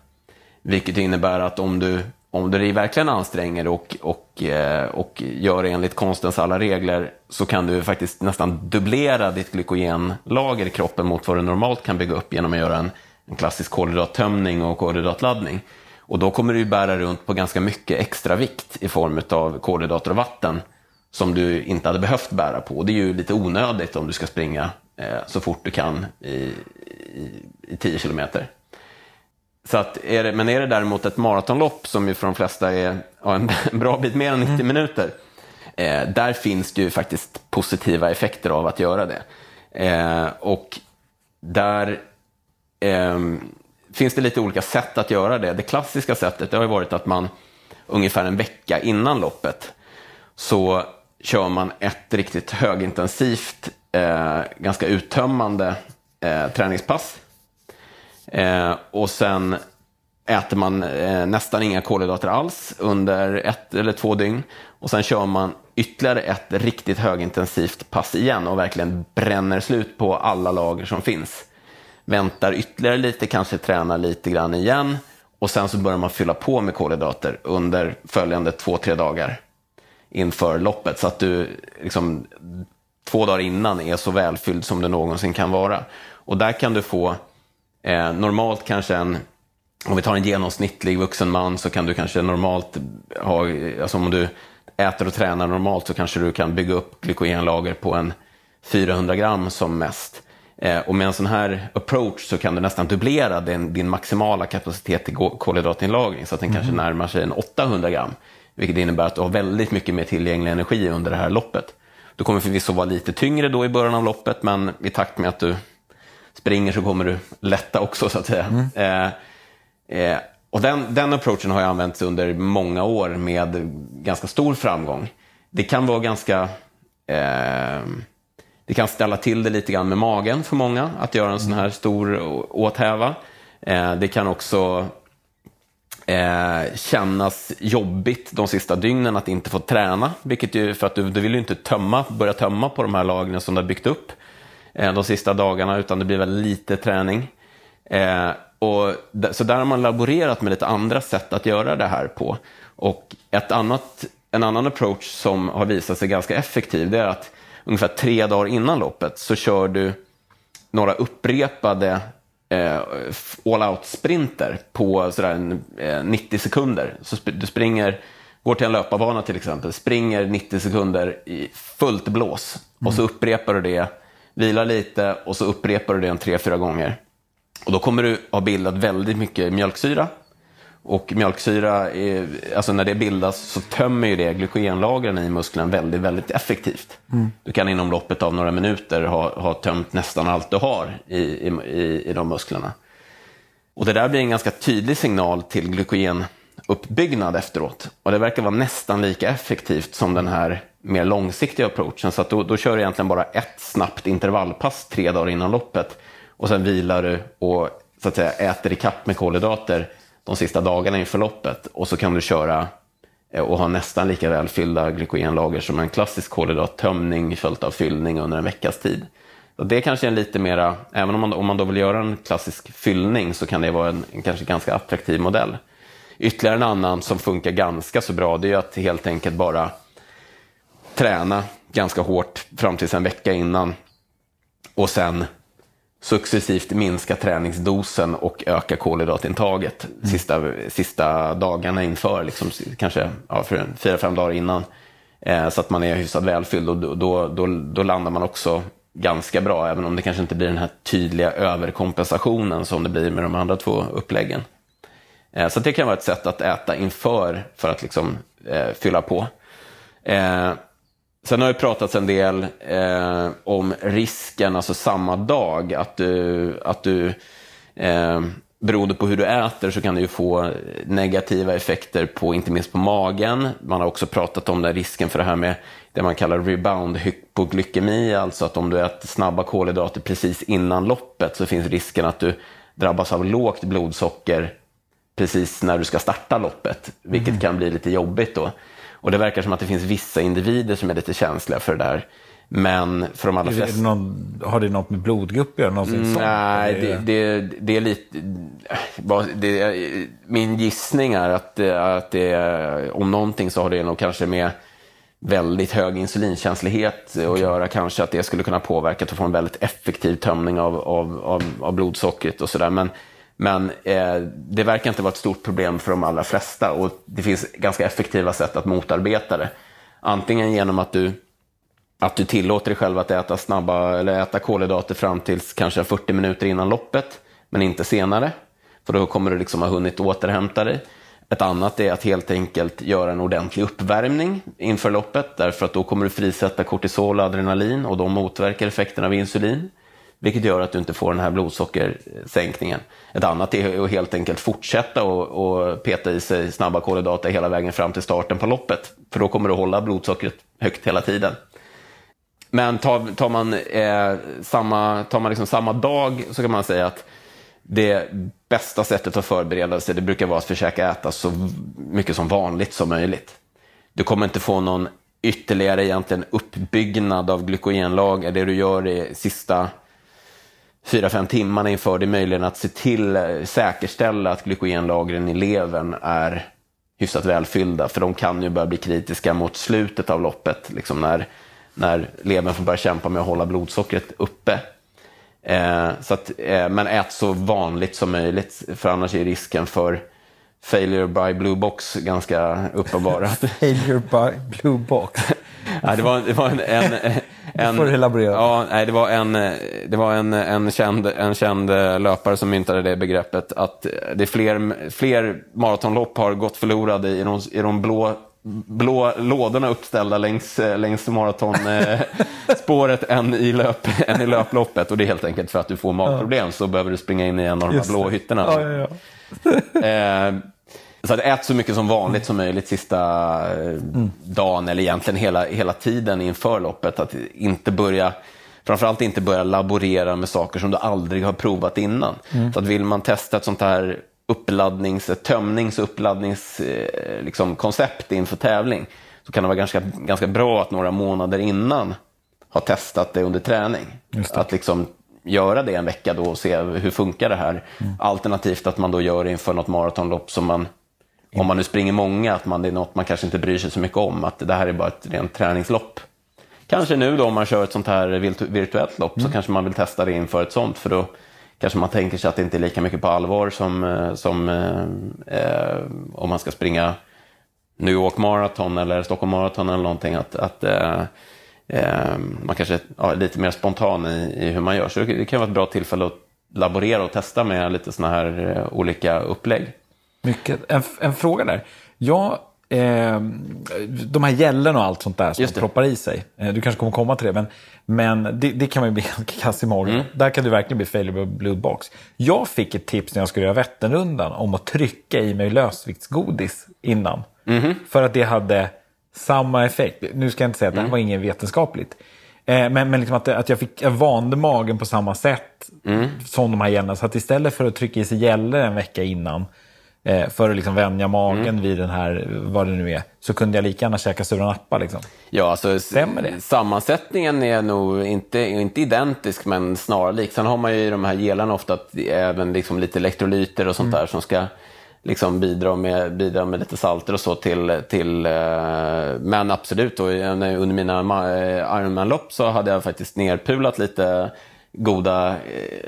Vilket innebär att om du, om du dig verkligen anstränger och, och, eh, och gör enligt konstens alla regler så kan du faktiskt nästan dubblera ditt glykogenlager i kroppen mot vad du normalt kan bygga upp genom att göra en, en klassisk kolhydrattömning och kolhydratladdning. Och då kommer du bära runt på ganska mycket extra vikt i form av kolhydrater och vatten som du inte hade behövt bära på. Det är ju lite onödigt om du ska springa eh, så fort du kan i, i, i 10 kilometer. Så att är det, men är det däremot ett maratonlopp som ju för de flesta är ja, en bra bit mer än 90 mm. minuter, eh, där finns det ju faktiskt positiva effekter av att göra det. Eh, och där eh, finns det lite olika sätt att göra det. Det klassiska sättet det har ju varit att man ungefär en vecka innan loppet så kör man ett riktigt högintensivt, eh, ganska uttömmande eh, träningspass. Eh, och sen äter man eh, nästan inga kolhydrater alls under ett eller två dygn. Och sen kör man ytterligare ett riktigt högintensivt pass igen och verkligen bränner slut på alla lager som finns. Väntar ytterligare lite, kanske tränar lite grann igen och sen så börjar man fylla på med kolhydrater under följande två, tre dagar inför loppet. Så att du liksom, två dagar innan är så välfylld som du någonsin kan vara. Och där kan du få eh, normalt kanske en, om vi tar en genomsnittlig vuxen man så kan du kanske normalt ha, alltså om du äter och tränar normalt så kanske du kan bygga upp glykogenlager på en 400 gram som mest. Eh, och med en sån här approach så kan du nästan dubblera din, din maximala kapacitet till kolhydratinlagring så att den mm. kanske närmar sig en 800 gram. Vilket innebär att du har väldigt mycket mer tillgänglig energi under det här loppet. Du kommer förvisso vara lite tyngre då i början av loppet, men i takt med att du springer så kommer du lätta också så att säga. Mm. Eh, eh, och den, den approachen har jag använt under många år med ganska stor framgång. Det kan vara ganska... Eh, det kan ställa till det lite grann med magen för många att göra en sån här stor åthäva. Eh, det kan också eh, kännas jobbigt de sista dygnen att inte få träna. Vilket ju, för att du, du vill ju inte tömma, börja tömma på de här lagren som du har byggt upp de sista dagarna, utan det blir väldigt lite träning. Eh, och, så där har man laborerat med lite andra sätt att göra det här på. Och ett annat, en annan approach som har visat sig ganska effektiv, det är att ungefär tre dagar innan loppet så kör du några upprepade eh, all-out-sprinter på sådär en, eh, 90 sekunder. Så sp du springer, går till en löparbana till exempel, springer 90 sekunder i fullt blås mm. och så upprepar du det, vilar lite och så upprepar du det en tre, fyra gånger. Och då kommer du ha bildat väldigt mycket mjölksyra och mjölksyra, är, alltså när det bildas så tömmer ju det glykogenlagren i musklerna väldigt, väldigt effektivt. Mm. Du kan inom loppet av några minuter ha, ha tömt nästan allt du har i, i, i de musklerna. Och det där blir en ganska tydlig signal till glykogenuppbyggnad efteråt. Och det verkar vara nästan lika effektivt som den här mer långsiktiga approachen. Så att då, då kör du egentligen bara ett snabbt intervallpass tre dagar innan loppet. Och sen vilar du och så att säga, äter ikapp med kolhydrater de sista dagarna inför loppet och så kan du köra eh, och ha nästan lika välfyllda glykogenlager som en klassisk kolhydrattömning följt av fyllning under en veckas tid. Så det kanske är en lite mera, även om man, om man då vill göra en klassisk fyllning så kan det vara en, en kanske ganska attraktiv modell. Ytterligare en annan som funkar ganska så bra det är att helt enkelt bara träna ganska hårt fram till en vecka innan och sen successivt minska träningsdosen och öka kolhydratintaget mm. sista, sista dagarna inför, liksom, kanske ja, för fyra, fem dagar innan. Eh, så att man är hyfsat välfylld och då, då, då, då, landar man också ganska bra, även om det kanske inte blir den här tydliga överkompensationen som det blir med de andra två uppläggen. Eh, så det kan vara ett sätt att äta inför för att liksom, eh, fylla på. Sen har det pratats en del eh, om risken, alltså samma dag, att du, att du eh, beroende på hur du äter så kan det ju få negativa effekter på, inte minst på magen. Man har också pratat om den risken för det här med det man kallar rebound hypoglykemi, alltså att om du äter snabba kolhydrater precis innan loppet så finns risken att du drabbas av lågt blodsocker precis när du ska starta loppet, vilket mm. kan bli lite jobbigt då. Och det verkar som att det finns vissa individer som är lite känsliga för det där. Men för de allra flesta... Någon, har det något med blodgrupp att göra? Mm, nej, det, det, det, är lite... Det, min gissning är att, att det, om någonting så har det nog kanske med väldigt hög insulinkänslighet att göra. Kanske att det skulle kunna påverka att få en väldigt effektiv tömning av, av, av, av blodsockret och sådär. Men, men eh, det verkar inte vara ett stort problem för de allra flesta och det finns ganska effektiva sätt att motarbeta det. Antingen genom att du att du tillåter dig själv att äta snabba eller äta kolhydrater fram till kanske 40 minuter innan loppet, men inte senare. För då kommer du liksom ha hunnit återhämta dig. Ett annat är att helt enkelt göra en ordentlig uppvärmning inför loppet, därför att då kommer du frisätta kortisol och adrenalin och de motverkar effekten av insulin, vilket gör att du inte får den här blodsockersänkningen. Ett annat är att helt enkelt fortsätta och, och peta i sig snabba kolhydrater hela vägen fram till starten på loppet, för då kommer du hålla blodsockret högt hela tiden. Men tar, tar man, eh, samma, tar man liksom samma dag så kan man säga att det bästa sättet att förbereda sig det brukar vara att försöka äta så mycket som vanligt som möjligt. Du kommer inte få någon ytterligare egentligen uppbyggnad av glykogenlager. Det du gör i sista 4-5 timmarna inför det är möjligen att se till, eh, säkerställa att glykogenlagren i levern är hyfsat välfyllda. För de kan ju börja bli kritiska mot slutet av loppet, liksom när när levern får börja kämpa med att hålla blodsockret uppe. Eh, så att, eh, men ät så vanligt som möjligt, för annars är risken för failure by blue box ganska uppenbar. failure by blue box? Nej, det var, det var en... en, en får du elaborera. Ja, nej, det var, en, det var en, en, känd, en känd löpare som myntade det begreppet att det är fler, fler maratonlopp har gått förlorade i de, i de blå blå lådorna uppställda längs, eh, längs maratonspåret än, i löp, än i löploppet. Och det är helt enkelt för att du får magproblem ja. så behöver du springa in i en av de här blå hytterna. Ja, ja, eh, så att ät så mycket som vanligt som möjligt sista eh, mm. dagen eller egentligen hela, hela tiden inför loppet. Att inte börja framförallt inte börja laborera med saker som du aldrig har provat innan. Mm. Så att vill man testa ett sånt här uppladdnings, tömnings och uppladdningskoncept liksom, inför tävling så kan det vara ganska, ganska bra att några månader innan ha testat det under träning. Det. Att liksom göra det en vecka då och se hur funkar det här. Mm. Alternativt att man då gör det inför något maratonlopp som man, om man nu springer många, att man, det är något man kanske inte bryr sig så mycket om. Att det här är bara ett rent träningslopp. Kanske nu då om man kör ett sånt här virtuellt lopp mm. så kanske man vill testa det inför ett sånt för då kanske man tänker sig att det inte är lika mycket på allvar som, eh, som eh, eh, om man ska springa New York Marathon eller Stockholm Marathon eller någonting. Att, att eh, eh, man kanske är ja, lite mer spontan i, i, hur man gör. Så det kan vara ett bra tillfälle att laborera och testa med lite sådana här eh, olika upplägg. Mycket. En, en fråga där. Jag eh, de här gällorna och allt sånt där som man proppar i sig. Eh, du kanske kommer komma till det, men, men det, det kan man ju bli kass i magen. Mm. Där kan du verkligen bli failure bloodbox. Jag fick ett tips när jag skulle göra Vätternrundan om att trycka i mig lösviktsgodis innan. Mm. För att det hade samma effekt. Nu ska jag inte säga att det här mm. var inget vetenskapligt. Eh, men, men liksom att, att jag, fick, jag vande magen på samma sätt mm. som de här gällorna. Så att istället för att trycka i sig gällor en vecka innan för att liksom vänja magen mm. vid den här, vad det nu är, så kunde jag lika gärna käka sura nappa. Liksom. Ja, alltså, Stämmer det? Sammansättningen är nog inte, inte identisk, men snarlik. Sen har man ju i de här gelarna ofta även liksom lite elektrolyter och sånt mm. där som ska liksom bidra, med, bidra med lite salter och så till... till eh, men absolut, och under mina eh, Ironman-lopp så hade jag faktiskt nerpulat lite goda eh,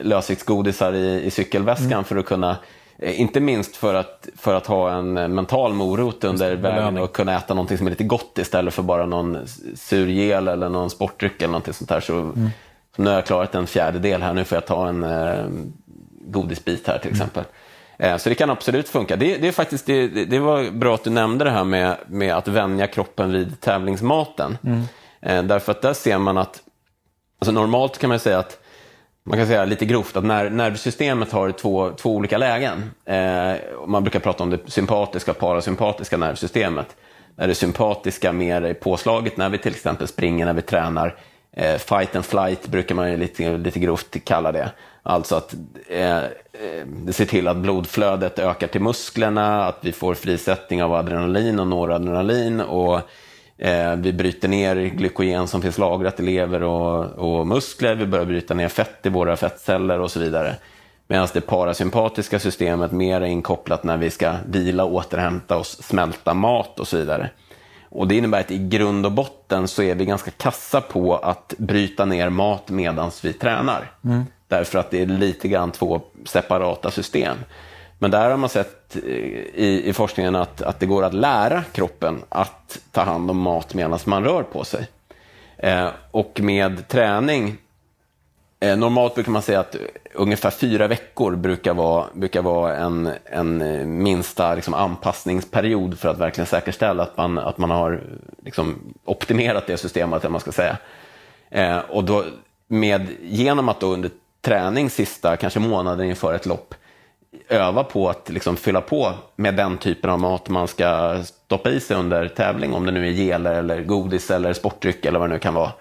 lösviktsgodisar i, i cykelväskan mm. för att kunna Eh, inte minst för att, för att ha en eh, mental morot under vägen och kunna äta någonting som är lite gott istället för bara någon sur gel eller någon sportdryck eller någonting sånt där. Så, mm. så nu har jag klarat en fjärdedel här, nu får jag ta en eh, godisbit här till mm. exempel. Eh, så det kan absolut funka. Det, det är faktiskt, det, det, var bra att du nämnde det här med, med att vänja kroppen vid tävlingsmaten. Mm. Eh, därför att där ser man att, alltså normalt kan man säga att man kan säga lite grovt att när, nervsystemet har två, två olika lägen. Eh, man brukar prata om det sympatiska och parasympatiska nervsystemet. Där det sympatiska mer är påslaget när vi till exempel springer, när vi tränar. Eh, fight and flight brukar man ju lite, lite grovt kalla det. Alltså att eh, eh det ser till att blodflödet ökar till musklerna, att vi får frisättning av adrenalin och noradrenalin och eh, vi bryter ner glykogen som finns lagrat i lever och, och, muskler, vi börjar bryta ner fett i våra fettceller och så vidare. Medan det parasympatiska systemet mer är inkopplat när vi ska vila, återhämta oss, smälta mat och så vidare. Och Det innebär att i grund och botten så är vi ganska kassa på att bryta ner mat medan vi tränar. Mm. Därför att det är lite grann två separata system. Men där har man sett eh, i, i forskningen att, att det går att lära kroppen att ta hand om mat medan man rör på sig. Eh, och med träning, eh, normalt brukar man säga att ungefär fyra veckor brukar vara, brukar vara en, en eh, minsta liksom, anpassningsperiod för att verkligen säkerställa att man, att man har liksom, optimerat det systemet, eller man ska säga. Eh, och då, med, genom att då under träning sista kanske månaden inför ett lopp öva på att liksom fylla på med den typen av mat man ska stoppa i sig under tävling, om det nu är geler eller godis eller sportdryck eller vad det nu kan vara,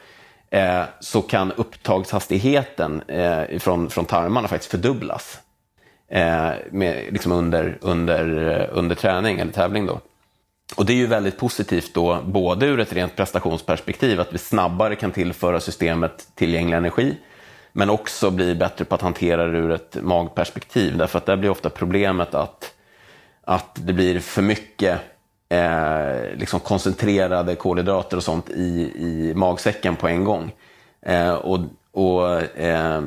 eh, så kan upptagshastigheten eh, från, från tarmarna faktiskt fördubblas eh, med, liksom under, under, eh, under träning eller tävling. Då. Och det är ju väldigt positivt då, både ur ett rent prestationsperspektiv, att vi snabbare kan tillföra systemet tillgänglig energi, men också bli bättre på att hantera det ur ett magperspektiv. Därför att där blir ofta problemet att, att det blir för mycket eh, liksom koncentrerade kolhydrater och sånt i, i magsäcken på en gång. Eh, och och eh,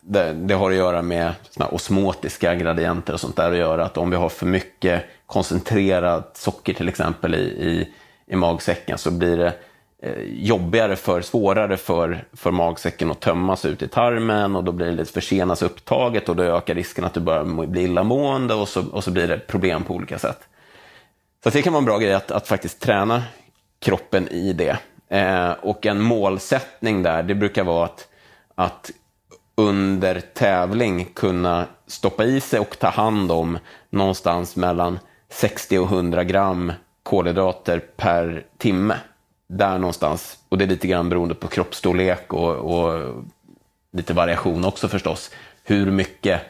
det, det, har att göra med osmotiska gradienter och sånt där att göra. Att om vi har för mycket koncentrerat socker till exempel i, i, i magsäcken så blir det Eh, jobbigare för, svårare för, för magsäcken att tömmas ut i tarmen och då blir det lite försenas upptaget och då ökar risken att du börjar bli illamående och så, och så blir det problem på olika sätt. Så det kan vara en bra grej att, att faktiskt träna kroppen i det. Eh, och en målsättning där, det brukar vara att, att under tävling kunna stoppa i sig och ta hand om någonstans mellan 60 och 100 gram kolhydrater per timme där någonstans. Och det är lite grann beroende på kroppsstorlek och, och lite variation också förstås. Hur mycket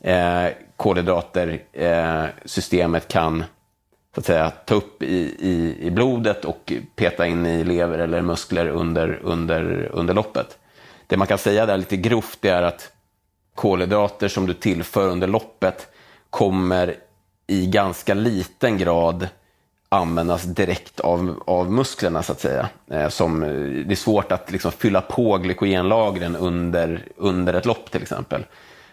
eh, kolhydrater eh, systemet kan så att säga, ta upp i, i, i blodet och peta in i lever eller muskler under, under, under loppet. Det man kan säga där lite grovt är att kolhydrater som du tillför under loppet kommer i ganska liten grad användas direkt av, av musklerna så att säga. Eh, som, eh, det är svårt att liksom fylla på glykogenlagren under, under ett lopp till exempel.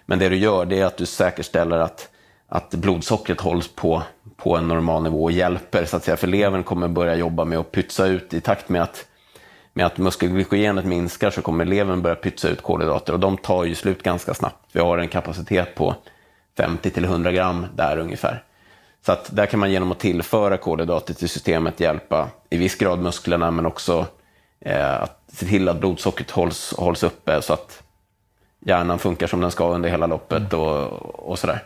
Men det du gör det är att du säkerställer att, att blodsockret hålls på, på en normal nivå och hjälper så att säga. För levern kommer börja jobba med att pytsa ut i takt med att, med att muskelglykogenet minskar så kommer levern börja pytsa ut kolhydrater och de tar ju slut ganska snabbt. Vi har en kapacitet på 50 100 gram där ungefär. Så att där kan man genom att tillföra kolhydrater till systemet hjälpa i viss grad musklerna men också eh, att se till att blodsockret hålls, hålls uppe så att hjärnan funkar som den ska under hela loppet och, och sådär.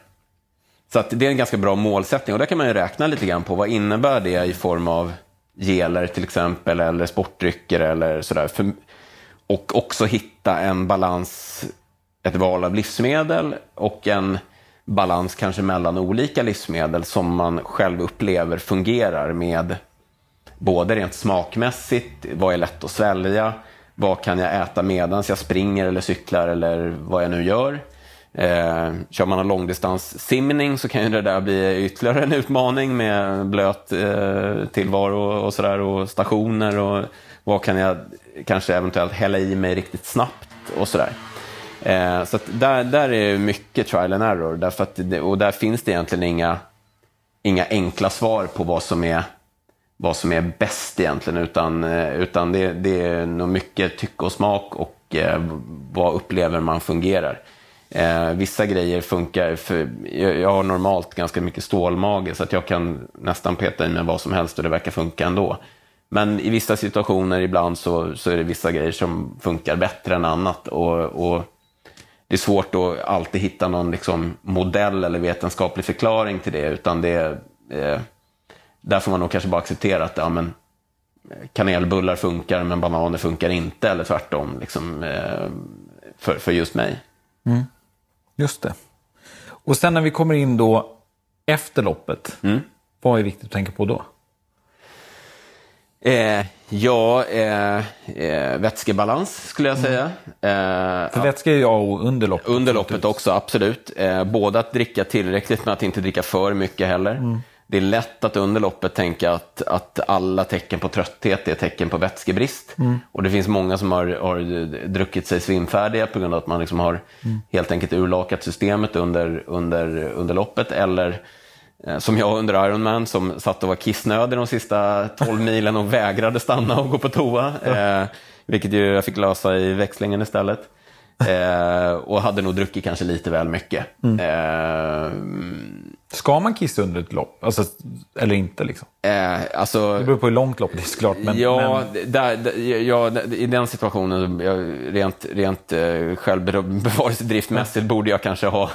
Så att det är en ganska bra målsättning och där kan man ju räkna lite grann på vad innebär det i form av geler till exempel eller sportdrycker eller sådär. För, och också hitta en balans, ett val av livsmedel och en balans kanske mellan olika livsmedel som man själv upplever fungerar med både rent smakmässigt, vad är lätt att svälja, vad kan jag äta medan jag springer eller cyklar eller vad jag nu gör. Eh, kör man en långdistanssimning så kan ju det där bli ytterligare en utmaning med blöt eh, tillvaro och sådär och stationer och vad kan jag kanske eventuellt hälla i mig riktigt snabbt och sådär. Eh, så där, där är mycket trial and error. Därför att, och där finns det egentligen inga, inga enkla svar på vad som är, vad som är bäst egentligen. Utan, eh, utan det, det är nog mycket tycke och smak och eh, vad upplever man fungerar. Eh, vissa grejer funkar, för jag, jag har normalt ganska mycket stålmage så att jag kan nästan peta i mig vad som helst och det verkar funka ändå. Men i vissa situationer ibland så, så är det vissa grejer som funkar bättre än annat. Och, och det är svårt att alltid hitta någon liksom, modell eller vetenskaplig förklaring till det. Utan det eh, där får man nog kanske bara acceptera att ja, men, kanelbullar funkar men bananer funkar inte eller tvärtom liksom, eh, för, för just mig. Mm. Just det. Och sen när vi kommer in då efter loppet, mm. vad är viktigt att tänka på då? Eh, ja, eh, eh, vätskebalans skulle jag mm. säga. Eh, För vätska är ju A och under loppet. Under loppet också, absolut. Eh, både att dricka tillräckligt men att inte dricka för mycket heller. Mm. Det är lätt att under loppet tänka att, att alla tecken på trötthet är tecken på vätskebrist. Mm. Och det finns många som har, har druckit sig svimfärdiga på grund av att man liksom har mm. helt enkelt urlakat systemet under, under, under loppet. Eller som jag under Ironman som satt och var kissnödig de sista 12 milen och vägrade stanna och gå på toa. Eh, vilket ju jag fick lösa i växlingen istället. Eh, och hade nog druckit kanske lite väl mycket. Mm. Eh, Ska man kissa under ett lopp? Alltså, eller inte? Liksom? Eh, alltså, det beror på hur långt loppet är såklart. Men, ja, men... Där, där, ja, i den situationen, rent, rent eh, självbevarelsedriftmässigt borde jag kanske ha,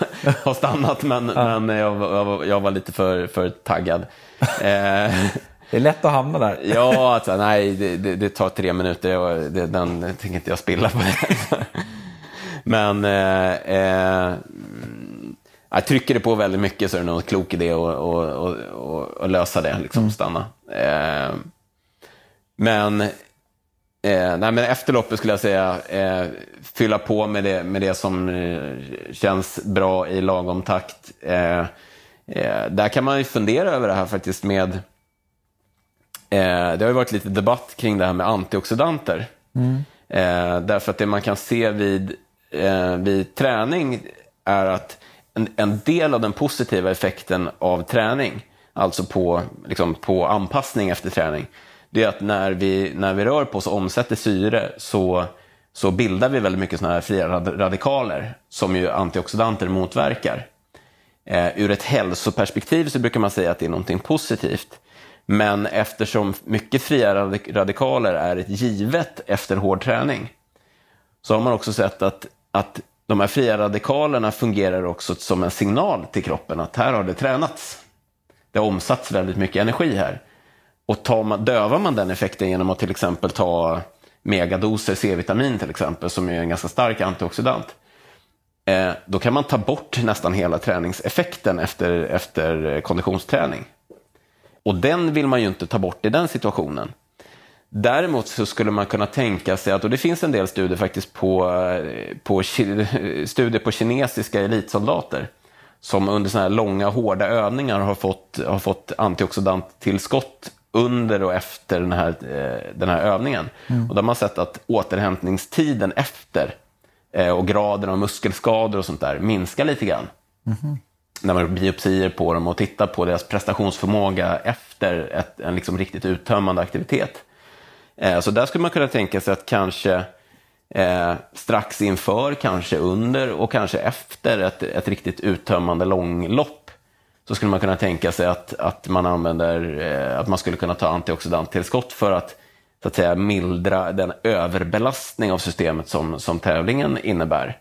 ha stannat. Men, ja. men jag, jag, jag, var lite för, för taggad. Eh, det är lätt att hamna där. ja, alltså, nej, det, det, det, tar tre minuter. och det, den tänker inte jag spilla på det. Men eh, eh jag trycker det på väldigt mycket så är det nog en klok idé att, lösa det, liksom mm. stanna. Eh, men, eh, nej, men efter loppet skulle jag säga eh, fylla på med det, med det som eh, känns bra i lagom takt. Eh, där kan man ju fundera över det här faktiskt med det har ju varit lite debatt kring det här med antioxidanter. Mm. därför att det man kan se vid, Eh, vid träning är att en, en del av den positiva effekten av träning, alltså på, liksom, på anpassning efter träning, det är att när vi, när vi rör på oss och omsätter syre så, så bildar vi väldigt mycket sådana här fria radikaler som ju antioxidanter motverkar. Eh, ur ett hälsoperspektiv så brukar man säga att det är någonting positivt. Men eftersom mycket fria radikaler är ett givet efter hård träning så har man också sett att, att de här fria radikalerna fungerar också som en signal till kroppen att här har det tränats. Det har omsatts väldigt mycket energi här. Och tar man, dövar man den effekten genom att till exempel ta megadoser C-vitamin till exempel, som är en ganska stark antioxidant, eh, då kan man ta bort nästan hela träningseffekten efter, efter konditionsträning. Och den vill man ju inte ta bort i den situationen. Däremot så skulle man kunna tänka sig att, och det finns en del studier faktiskt på, på studier på kinesiska elitsoldater som under sådana här långa hårda övningar har fått, har fått antioxidanttillskott under och efter den här, eh, den här övningen. Mm. Och då har man sett att återhämtningstiden efter eh, och graden av muskelskador och sånt där minskar lite grann. Mm. När man gör biopsier på dem och tittar på deras prestationsförmåga efter ett, en liksom riktigt uttömmande aktivitet. Eh, så där skulle man kunna tänka sig att kanske eh, strax inför, kanske under och kanske efter ett, ett riktigt uttömmande långlopp så skulle man kunna tänka sig att, att man använder, eh, att man skulle kunna ta antioxidanttillskott för att så att säga mildra den överbelastning av systemet som, som tävlingen innebär.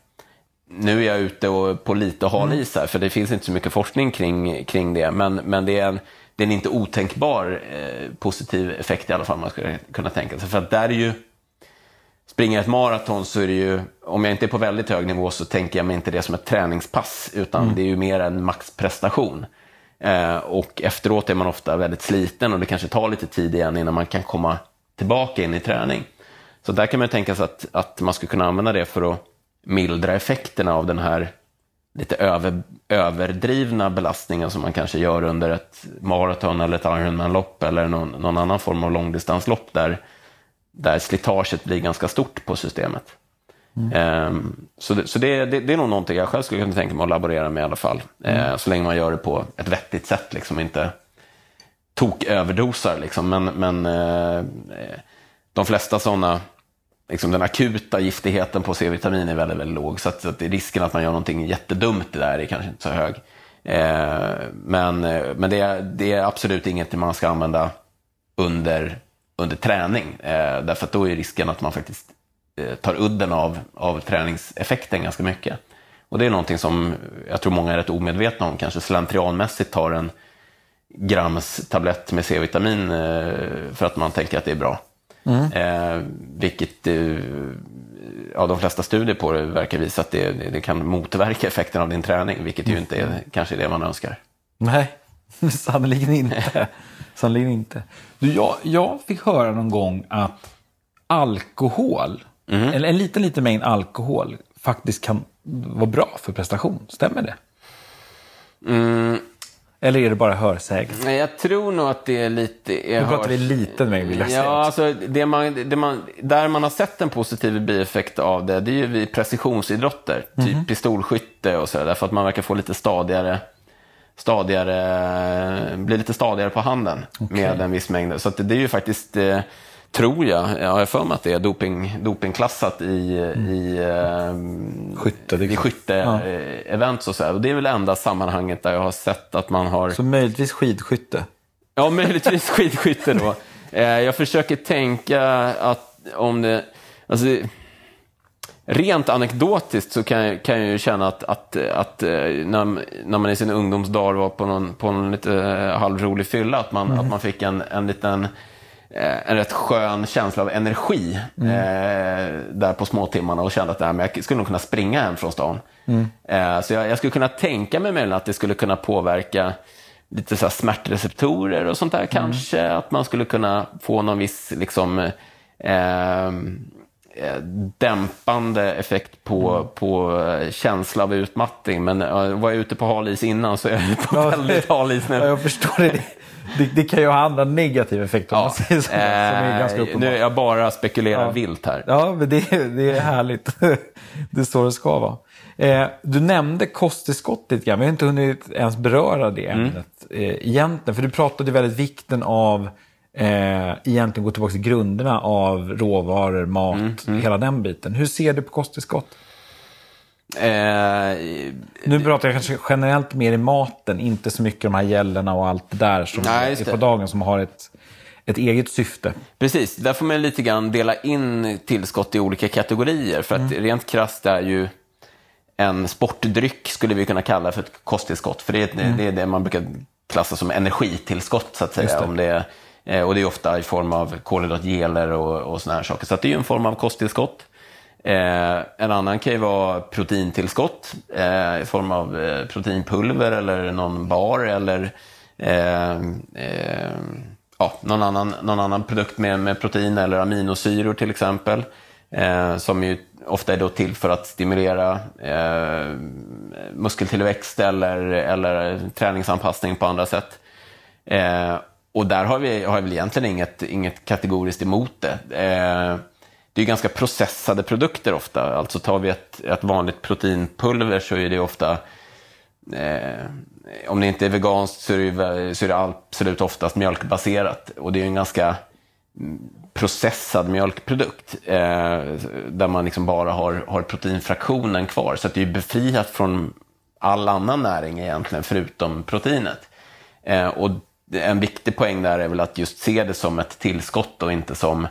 Nu är jag ute och på lite hal is här, för det finns inte så mycket forskning kring, kring det, men, men det är en det är en inte otänkbar eh, positiv effekt i alla fall man skulle kunna tänka sig. För att där är ju, springer ett maraton så är det ju, om jag inte är på väldigt hög nivå så tänker jag mig inte det som ett träningspass, utan mm. det är ju mer en maxprestation. Eh, och efteråt är man ofta väldigt sliten och det kanske tar lite tid igen innan man kan komma tillbaka in i träning. Så där kan man tänka sig att, att man skulle kunna använda det för att mildra effekterna av den här lite över, överdrivna belastningar som man kanske gör under ett maraton eller ett Ironman-lopp eller någon, någon, annan form av långdistanslopp där, där slitaget blir ganska stort på systemet. Mm. Um, så det, så det, det, det, är nog någonting jag själv skulle kunna tänka mig att laborera med i alla fall. Mm. Uh, så länge man gör det på ett vettigt sätt, liksom inte tok överdosar. Liksom. Men, men uh, de flesta sådana liksom den akuta giftigheten på C-vitamin är väldigt, väldigt låg. Så att, att risken att man gör någonting jättedumt där är kanske inte så hög. Eh, men eh, men det, är, det är absolut inget man ska använda under, under träning. Eh, därför att då är risken att man faktiskt eh, tar udden av, av träningseffekten ganska mycket. Och det är någonting som jag tror många är rätt omedvetna om, kanske slentrianmässigt tar en grams tablett med C-vitamin eh, för att man tänker att det är bra. Mm. Eh, vilket eh, ja, de flesta studier på det verkar visa att det, det, kan motverka effekten av din träning, vilket ju inte är kanske det man önskar. Nej, sannoliken inte. sannoliken inte. Du, jag, jag fick höra någon gång att alkohol, mm. eller en liten, liten mängd alkohol, faktiskt kan vara bra för prestation. Stämmer det? Mm. Eller är det bara hörsägelse? Jag tror nog att det är lite... Nu pratar vi liten mängd vill jag säga. Ja, alltså, det man, det man, där man har sett en positiv bieffekt av det, det är ju vid precisionsidrotter. Mm. Typ pistolskytte och så, därför att man verkar få lite stadigare stadigare, blir lite stadigare på handen okay. med en viss mängd. Så det är ju faktiskt eh, tror jag, jag har för mig att det är doping, dopingklassat i, mm. i, eh, skytte, i skytte-event. Ja. Och, så och det är väl enda sammanhanget där jag har sett att man har... Så möjligtvis skidskytte? Ja, möjligtvis skidskytte då. eh, jag försöker tänka att om det... Alltså, Rent anekdotiskt så kan jag, kan jag ju känna att, att, att eh, när, när man i sin ungdomsdag var på någon, på någon lite eh, halvrolig fylla, att man, mm. att man fick en, en liten Eh, en rätt skön känsla av energi mm. eh, där på småtimmarna och kände att nej, men jag skulle nog kunna springa hem från stan. Mm. Eh, så jag, jag, skulle kunna tänka mig möjligen att det skulle kunna påverka lite så smärtreceptorer och sånt där mm. kanske. Att man skulle kunna få någon viss liksom, eh, eh dämpande effekt på, mm. på känsla av utmattning. Men var jag ute på halis innan så är jag på väldigt halis nu. Ja, jag förstår det det, det, kan ju ha andra negativa effekter ja. så, som är ganska eh, Nu är jag bara spekulerar ja. vilt här. Ja, men det, det är härligt. det är så det ska vara. Eh, du nämnde kosttillskott lite grann. Vi har inte hunnit ens beröra det mm. ämnet mm. eh, egentligen. För du pratade väldigt vikten av eh, egentligen gå tillbaka till grunderna av råvaror, mat, mm. Mm. hela den biten. Hur ser du på kosttillskott? Eh, nu pratar jag kanske generellt mer i maten, inte så mycket de här gällorna och allt det där som nej, är på dagen som har ett, ett eget syfte. Precis, där får man lite grann dela in tillskott i olika kategorier. För att mm. rent krasst är ju en sportdryck, skulle vi kunna kalla för ett kosttillskott. För det, mm. det är det man brukar klassa som energitillskott, så att säga. Det. Om det är, Eh, och det är ofta i form av kolhydratgeler och, och såna här saker. Så det är ju en form av kosttillskott. Eh, en annan kan ju vara proteintillskott eh, i form av eh, proteinpulver eller någon bar eller eh, eh, ja, någon, annan, någon annan produkt med, med protein eller aminosyror till exempel. Eh, som ju ofta är då till för att stimulera eh, muskeltillväxt eller, eller träningsanpassning på andra sätt. Eh, och där har vi har väl egentligen inget, inget kategoriskt emot det eh, det är ganska processade produkter ofta. Alltså tar vi ett, ett vanligt proteinpulver så är det ofta, eh, om det inte är veganskt så är det, så är det absolut oftast mjölkbaserat. Och det är en ganska mm, processad mjölkprodukt eh, där man liksom bara har, har proteinfraktionen kvar. Så det är befriat från all annan näring egentligen förutom proteinet. Eh, och en viktig poäng där är väl att just se det som ett tillskott och inte som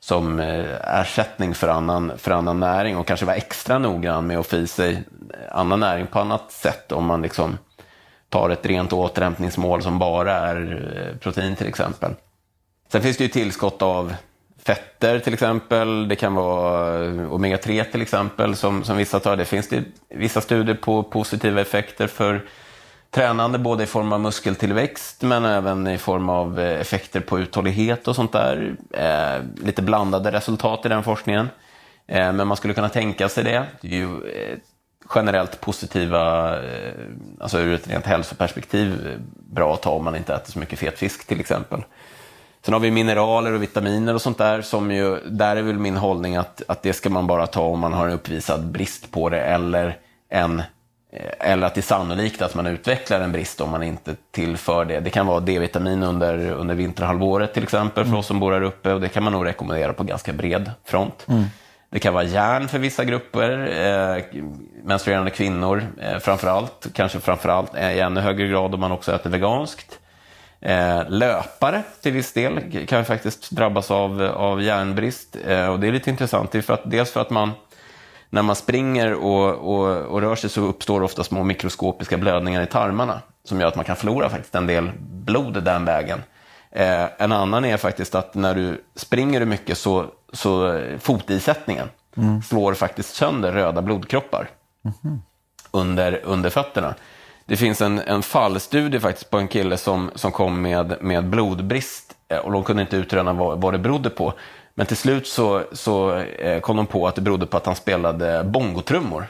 som eh, ersättning för annan, för annan näring och kanske vara extra noggrann med att få i sig annan näring på annat sätt om man liksom tar ett rent återhämtningsmål som bara är eh, protein till exempel. Sen finns det ju tillskott av fetter till exempel. Det kan vara eh, omega-3 till exempel som, som vissa tar. Det finns det vissa studier på positiva effekter för tränande både i form av muskeltillväxt men även i form av eh, effekter på uthållighet och sånt där. Eh, lite blandade resultat i den forskningen. Eh, men man skulle kunna tänka sig det. Det är ju eh, generellt positiva, eh, alltså ur ett rent hälsoperspektiv, eh, bra att ta om man inte äter så mycket fet fisk till exempel. Sen har vi mineraler och vitaminer och sånt där som ju, där är väl min hållning att, att det ska man bara ta om man har en uppvisad brist på det eller en eller att det är sannolikt att man utvecklar en brist om man inte tillför det. Det kan vara D-vitamin under, under vinterhalvåret till exempel för mm. oss som bor här uppe och det kan man nog rekommendera på ganska bred front. Mm. Det kan vara järn för vissa grupper, eh, menstruerande kvinnor eh, framförallt, kanske framförallt eh, i ännu högre grad om man också äter veganskt. Eh, löpare till viss del kan faktiskt drabbas av, av järnbrist eh, och det är lite intressant, det är för att, dels för att man när man springer och, och, och rör sig så uppstår ofta små mikroskopiska blödningar i tarmarna som gör att man kan förlora faktiskt en del blod den vägen. Eh, en annan är faktiskt att när du springer mycket så, så fotisättningen mm. slår faktiskt sönder röda blodkroppar mm. under, under fötterna. Det finns en, en fallstudie faktiskt på en kille som, som kom med, med blodbrist eh, och de kunde inte utröna vad, vad det berodde på. Men till slut så, så eh, kom de på att det berodde på att han spelade bongotrummor.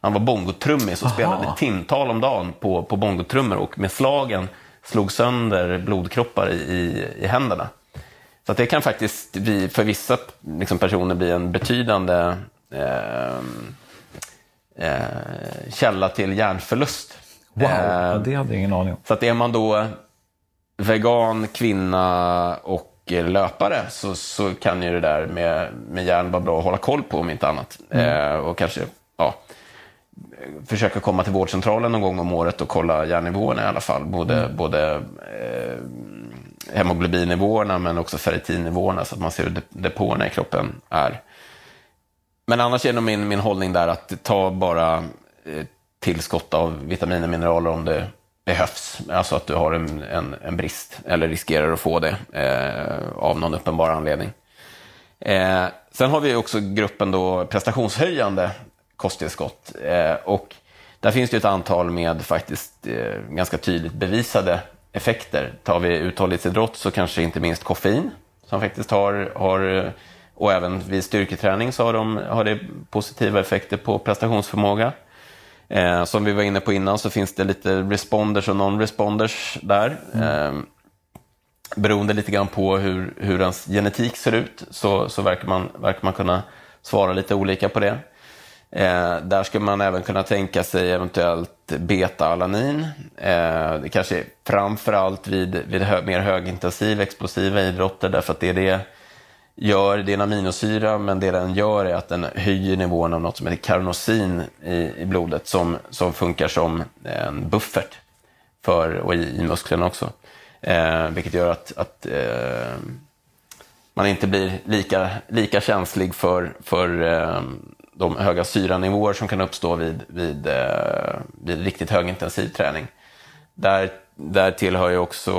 Han var bongotrummis och Aha. spelade timtal om dagen på, på bongotrummor och med slagen slog sönder blodkroppar i, i, händerna. Så det kan faktiskt bli, för vissa liksom, personer bli en betydande eh, eh, källa till hjärnförlust. Wow, eh, det hade jag ingen aning om. Så att är man då vegan, kvinna och löpare så, så kan ju det där med, med järn vara bra att hålla koll på om inte annat. Mm. Eh, och kanske ja, försöka komma till vårdcentralen någon gång om året och kolla järnnivåerna i alla fall. Både, mm. både eh, hemoglobinnivåerna men också ferritinnivåerna så att man ser hur depåerna i kroppen är. Men annars är nog min, min hållning där att ta bara eh, tillskott av vitaminer och mineraler om det behövs. Alltså att du har en, en, en brist eller riskerar att få det eh, av någon uppenbar anledning. Eh, sen har vi också gruppen då prestationshöjande kosttillskott. Eh, och där finns det ett antal med faktiskt eh, ganska tydligt bevisade effekter. Tar vi uthållighetsidrott så kanske inte minst koffein som faktiskt har, har och även vid styrketräning så har, de, har det positiva effekter på prestationsförmåga. Eh, som vi var inne på innan så finns det lite responders och non-responders där. Mm. Eh, beroende lite grann på hur, hur ens genetik ser ut så, så verkar, man, verkar man kunna svara lite olika på det. Eh, där skulle man även kunna tänka sig eventuellt beta-alanin. Eh, det kanske framförallt vid, vid hö, mer högintensiv explosiva idrotter därför att det är det gör, det är en aminosyra, men det den gör är att den höjer nivån av något som heter karnosin i, i blodet som, som funkar som en buffert för, och i, i musklerna också. Eh, vilket gör att, att eh, man inte blir lika, lika känslig för, för eh, de höga syranivåer som kan uppstå vid, vid, eh, vid riktigt högintensiv träning. Där där tillhör ju också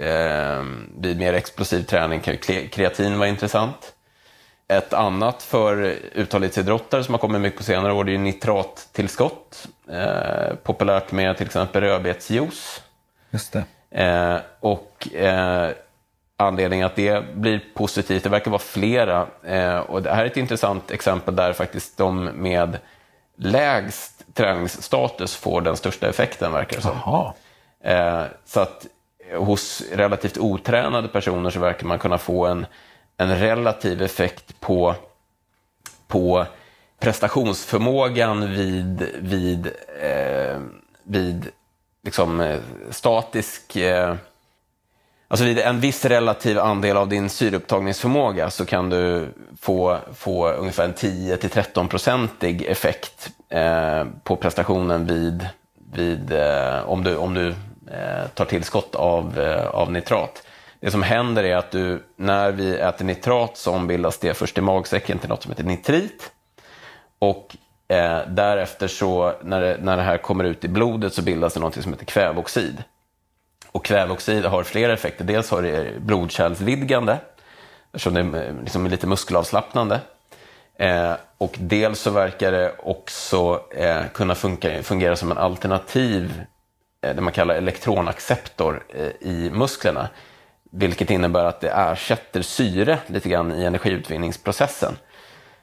eh, vid mer explosiv träning kan ju kreatin vara intressant. Ett annat för uthållighetsidrottare som har kommit mycket på senare år det är ju nitrattillskott. Eh, populärt med till exempel rödbetsjuice. Just det. Eh, och eh, anledningen att det blir positivt, det verkar vara flera. Eh, och det här är ett intressant exempel där faktiskt de med lägst träningsstatus får den största effekten verkar det som. Eh, Eh, så att eh, hos relativt otränade personer så verkar man kunna få en, en relativ effekt på, på prestationsförmågan vid, vid, eh, vid liksom, eh, statisk... Eh, alltså vid en viss relativ andel av din syreupptagningsförmåga så kan du få, få ungefär en 10-13-procentig effekt eh, på prestationen vid, vid eh, om, du, om du Eh, tar tillskott av, eh, av nitrat. Det som händer är att du, när vi äter nitrat så ombildas det först i magsäcken till något som heter nitrit. Och eh, därefter så, när det, när det här kommer ut i blodet så bildas det något som heter kväveoxid. Och kväveoxid har flera effekter. Dels har det blodkärlsvidgande, eftersom det eh, liksom är liksom lite muskelavslappnande. Eh, och dels så verkar det också eh, kunna funka, fungera som en alternativ det man kallar elektronacceptor eh, i musklerna. Vilket innebär att det ersätter syre lite grann i energiutvinningsprocessen.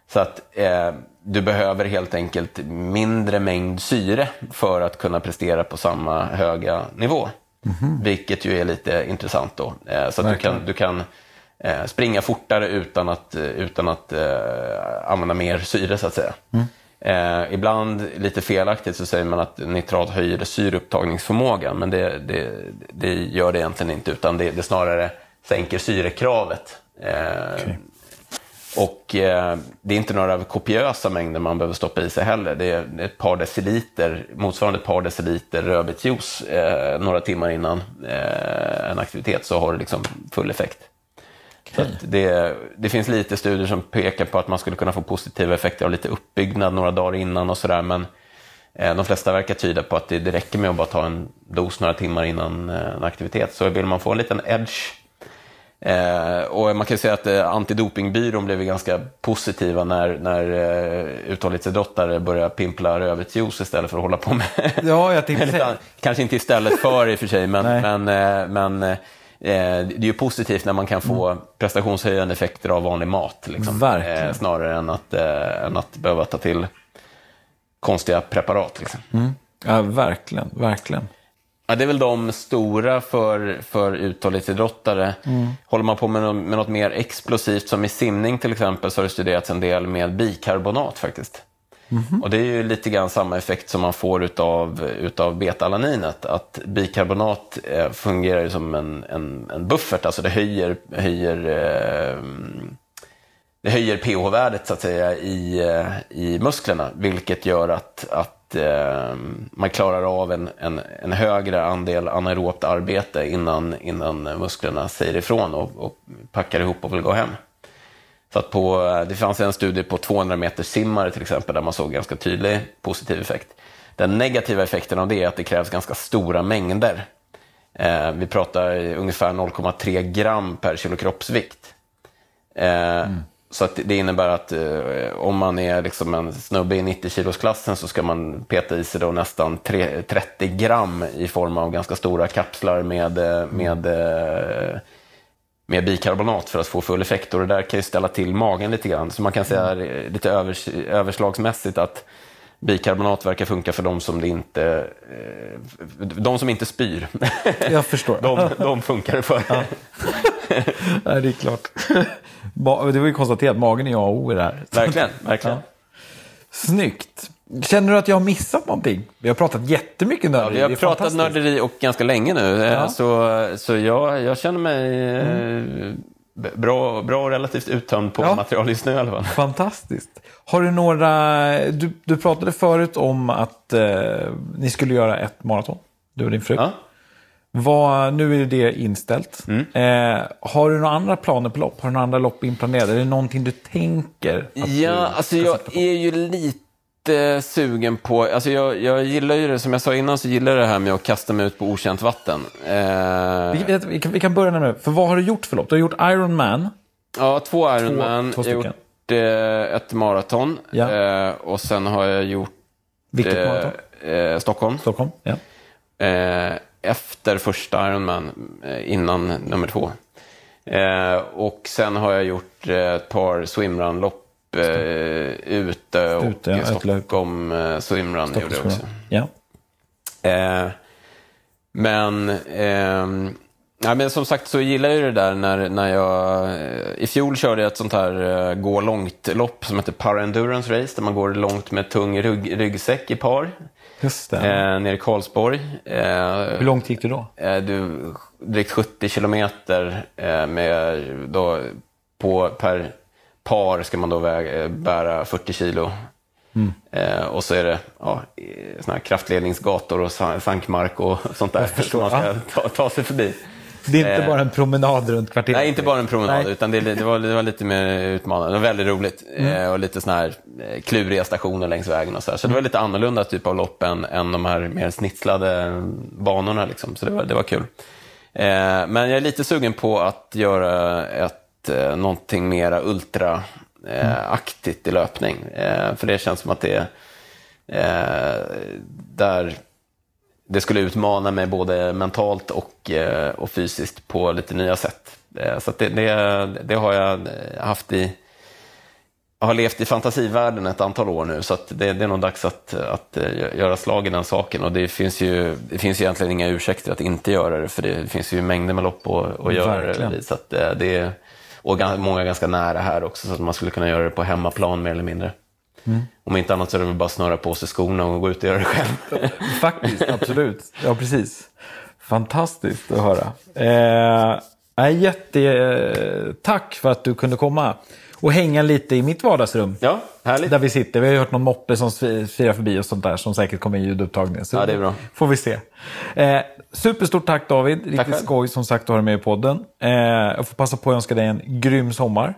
Så att eh, du behöver helt enkelt mindre mängd syre för att kunna prestera på samma höga nivå. Mm -hmm. Vilket ju är lite intressant då. Eh, så att du kan, du kan eh, springa fortare utan att, utan att eh, använda mer syre så att säga. Mm. Eh, ibland, lite felaktigt, så säger man att nitrat höjer syreupptagningsförmågan, men det, det, det, gör det egentligen inte, utan det, det snarare sänker syrekravet. Eh, okay. Och eh, det är inte några kopiösa mängder man behöver stoppa i sig heller. Det är ett par deciliter, motsvarande ett par deciliter rödbetsjuice eh, några timmar innan eh, en aktivitet så har det liksom full effekt. Okay. Det, det, finns lite studier som pekar på att man skulle kunna få positiva effekter av lite uppbyggnad några dagar innan och sådär. Men eh, de flesta verkar tyda på att det, det räcker med att bara ta en dos några timmar innan eh, en aktivitet. Så vill man få en liten edge Eh, och man kan säga att eh, antidopingbyrån blev ganska positiva när, när eh, uthållighetsidrottare började pimpla rödvetsjuice istället för att hålla på med... Ja, jag tänkte säga. Kanske inte istället för i och för sig, men, men, eh, men det är ju positivt när man kan få mm. prestationshöjande effekter av vanlig mat. Liksom. Verkligen. Eh, snarare än att, än att behöva ta till konstiga preparat. Liksom. Mm. Ja, verkligen, verkligen. Ja, det är väl de stora för, för uthållighetsidrottare. Mm. Håller man på med med något mer explosivt, som i simning till exempel, så har det studerats en del med bikarbonat faktiskt. Mm. Och det är ju lite grann samma effekt som man får utav, utav beta-alaninet. Att bikarbonat eh, fungerar som en, en, en buffert, alltså det höjer, höjer, eh, det höjer pH-värdet så att säga i, eh, i musklerna. Vilket gör att, att eh, man klarar av en, en, en, högre andel anaerobt arbete innan, innan musklerna säger ifrån och, och packar ihop och vill gå hem. Så att på, det fanns en studie på 200 meter simmare till exempel där man såg ganska tydlig positiv effekt. Den negativa effekten av det är att det krävs ganska stora mängder. Eh, vi pratar ungefär 0,3 gram per kilo kroppsvikt. Eh, mm. Så att det innebär att eh, om man är liksom en snubbe i 90-kilosklassen så ska man peta i sig då nästan 3, 30 gram i form av ganska stora kapslar med, eh, med, eh, med bikarbonat för att få full effekt. Och det där kan ju ställa till magen lite grann. Så man kan säga lite övers, överslagsmässigt att bikarbonat verkar funka för de som inte, eh, de som inte spyr. Jag förstår. de, de funkar det för. Ja. Nej, det är klart. Det var ju konstaterat, magen är A och O i det här. Verkligen, verkligen. Ja. Snyggt. Känner du att jag har missat någonting? Vi har pratat jättemycket nörderi. Ja, vi har pratat nörderi och ganska länge nu. Eh, ja. Så, så jag, jag känner mig mm. bra, bra och relativt uttömd på ja. material just nu i alla fall. Fantastiskt. Har du några... Du, du pratade förut om att eh, ni skulle göra ett maraton, du och din fru. Ja. Vad, nu är det inställt. Mm. Eh, har du några andra planer på lopp? Har du några andra lopp inplanerade? Är det någonting du tänker? ja, alltså jag är ju lite sugen på... Alltså jag, jag gillar ju det, som jag sa innan, så gillar jag det här med att kasta mig ut på okänt vatten. Eh... Vi, vi, kan, vi, kan, börja nu. För vad har du gjort för lopp? Du har gjort Ironman. Ja, två Ironman. Två, två jag har gjort eh, ett maraton. Ja. Eh, och sen har jag gjort... Vilket maraton? Eh, Stockholm. Stockholm, ja. Eh, efter första Ironman, eh, innan nummer två. Eh, och sen har jag gjort eh, ett par swimrun-lopp eh, ute och ute, ja, Stockholm eh, swimrun Stockholm gjorde jag också. Ja. Eh, men, eh, ja, men som sagt så gillar jag det där när, när jag... I fjol körde jag ett sånt här gå långt-lopp som heter Para Endurance Race där man går långt med tung rygg, ryggsäck i par. Just det. Eh, nere i Karlsborg. Eh, Hur långt gick du då? Eh, du, drygt 70 kilometer eh, med då, på, per par ska man då väga, eh, bära 40 kilo. Mm. Eh, och så är det ja, såna här kraftledningsgator och sankmark och sånt där som man ska ta, ta sig förbi. Det är inte eh, bara en promenad runt kvarteret? Nej, inte bara en promenad, nej. utan det, det, var, det var lite mer utmanande. Det var väldigt roligt. Mm. Eh, och lite sådana här kluriga stationer längs vägen och så här. Så det var lite annorlunda typ av lopp än, än de här mer snitslade banorna. Liksom. Så det var, det var kul. Eh, men jag är lite sugen på att göra ett, eh, någonting mera ultraaktigt eh, i löpning. Eh, för det känns som att det är eh, där det skulle utmana mig både mentalt och, eh, och fysiskt på lite nya sätt. Eh, så det, det, det, har jag haft i... Jag har levt i fantasivärlden ett antal år nu, så det, det, är nog dags att, att göra slag i den saken. Och det finns ju det finns ju egentligen inga ursäkter att inte göra det, för det finns ju mängder med lopp att, att göra det så det. Och många ganska nära här också, så att man skulle kunna göra det på hemmaplan mer eller mindre. Mm. Om inte annat så är det väl bara att snöra på sig skorna och gå ut och göra det själv. Faktiskt, absolut. Ja, precis. Fantastiskt att höra. Eh, Jättetack för att du kunde komma och hänga lite i mitt vardagsrum. Ja, härligt. Där vi sitter. Vi har ju hört någon moppe som firar förbi och sånt där som säkert kommer i ljudupptagningen. Så Ja, det är bra. får vi se. Eh, superstort tack David. Riktigt själv. skoj som sagt att ha dig med i podden. Eh, jag får passa på att önska dig en grym sommar.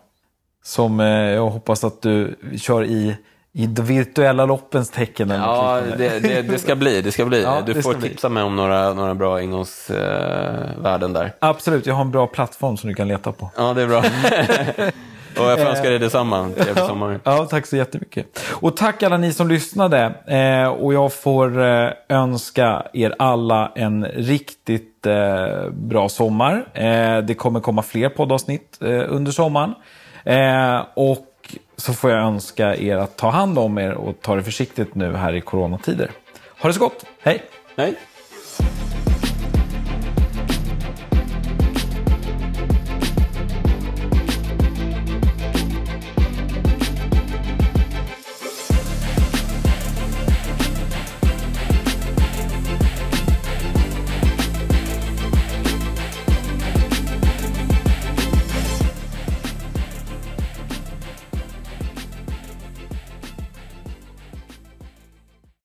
Som eh, jag hoppas att du kör i, i de virtuella loppens tecken. Ja, det, det, det ska bli. Det ska bli. Ja, du får ska bli. tipsa mig om några, några bra ingångsvärden där. Absolut, jag har en bra plattform som du kan leta på. Ja, det är bra. Och jag får önska dig detsamma. Trevlig sommar. Ja, tack så jättemycket. Och tack alla ni som lyssnade. Eh, och jag får eh, önska er alla en riktigt eh, bra sommar. Eh, det kommer komma fler poddavsnitt eh, under sommaren. Eh, och så får jag önska er att ta hand om er och ta det försiktigt nu här i coronatider. Ha det så gott. Hej! Nej.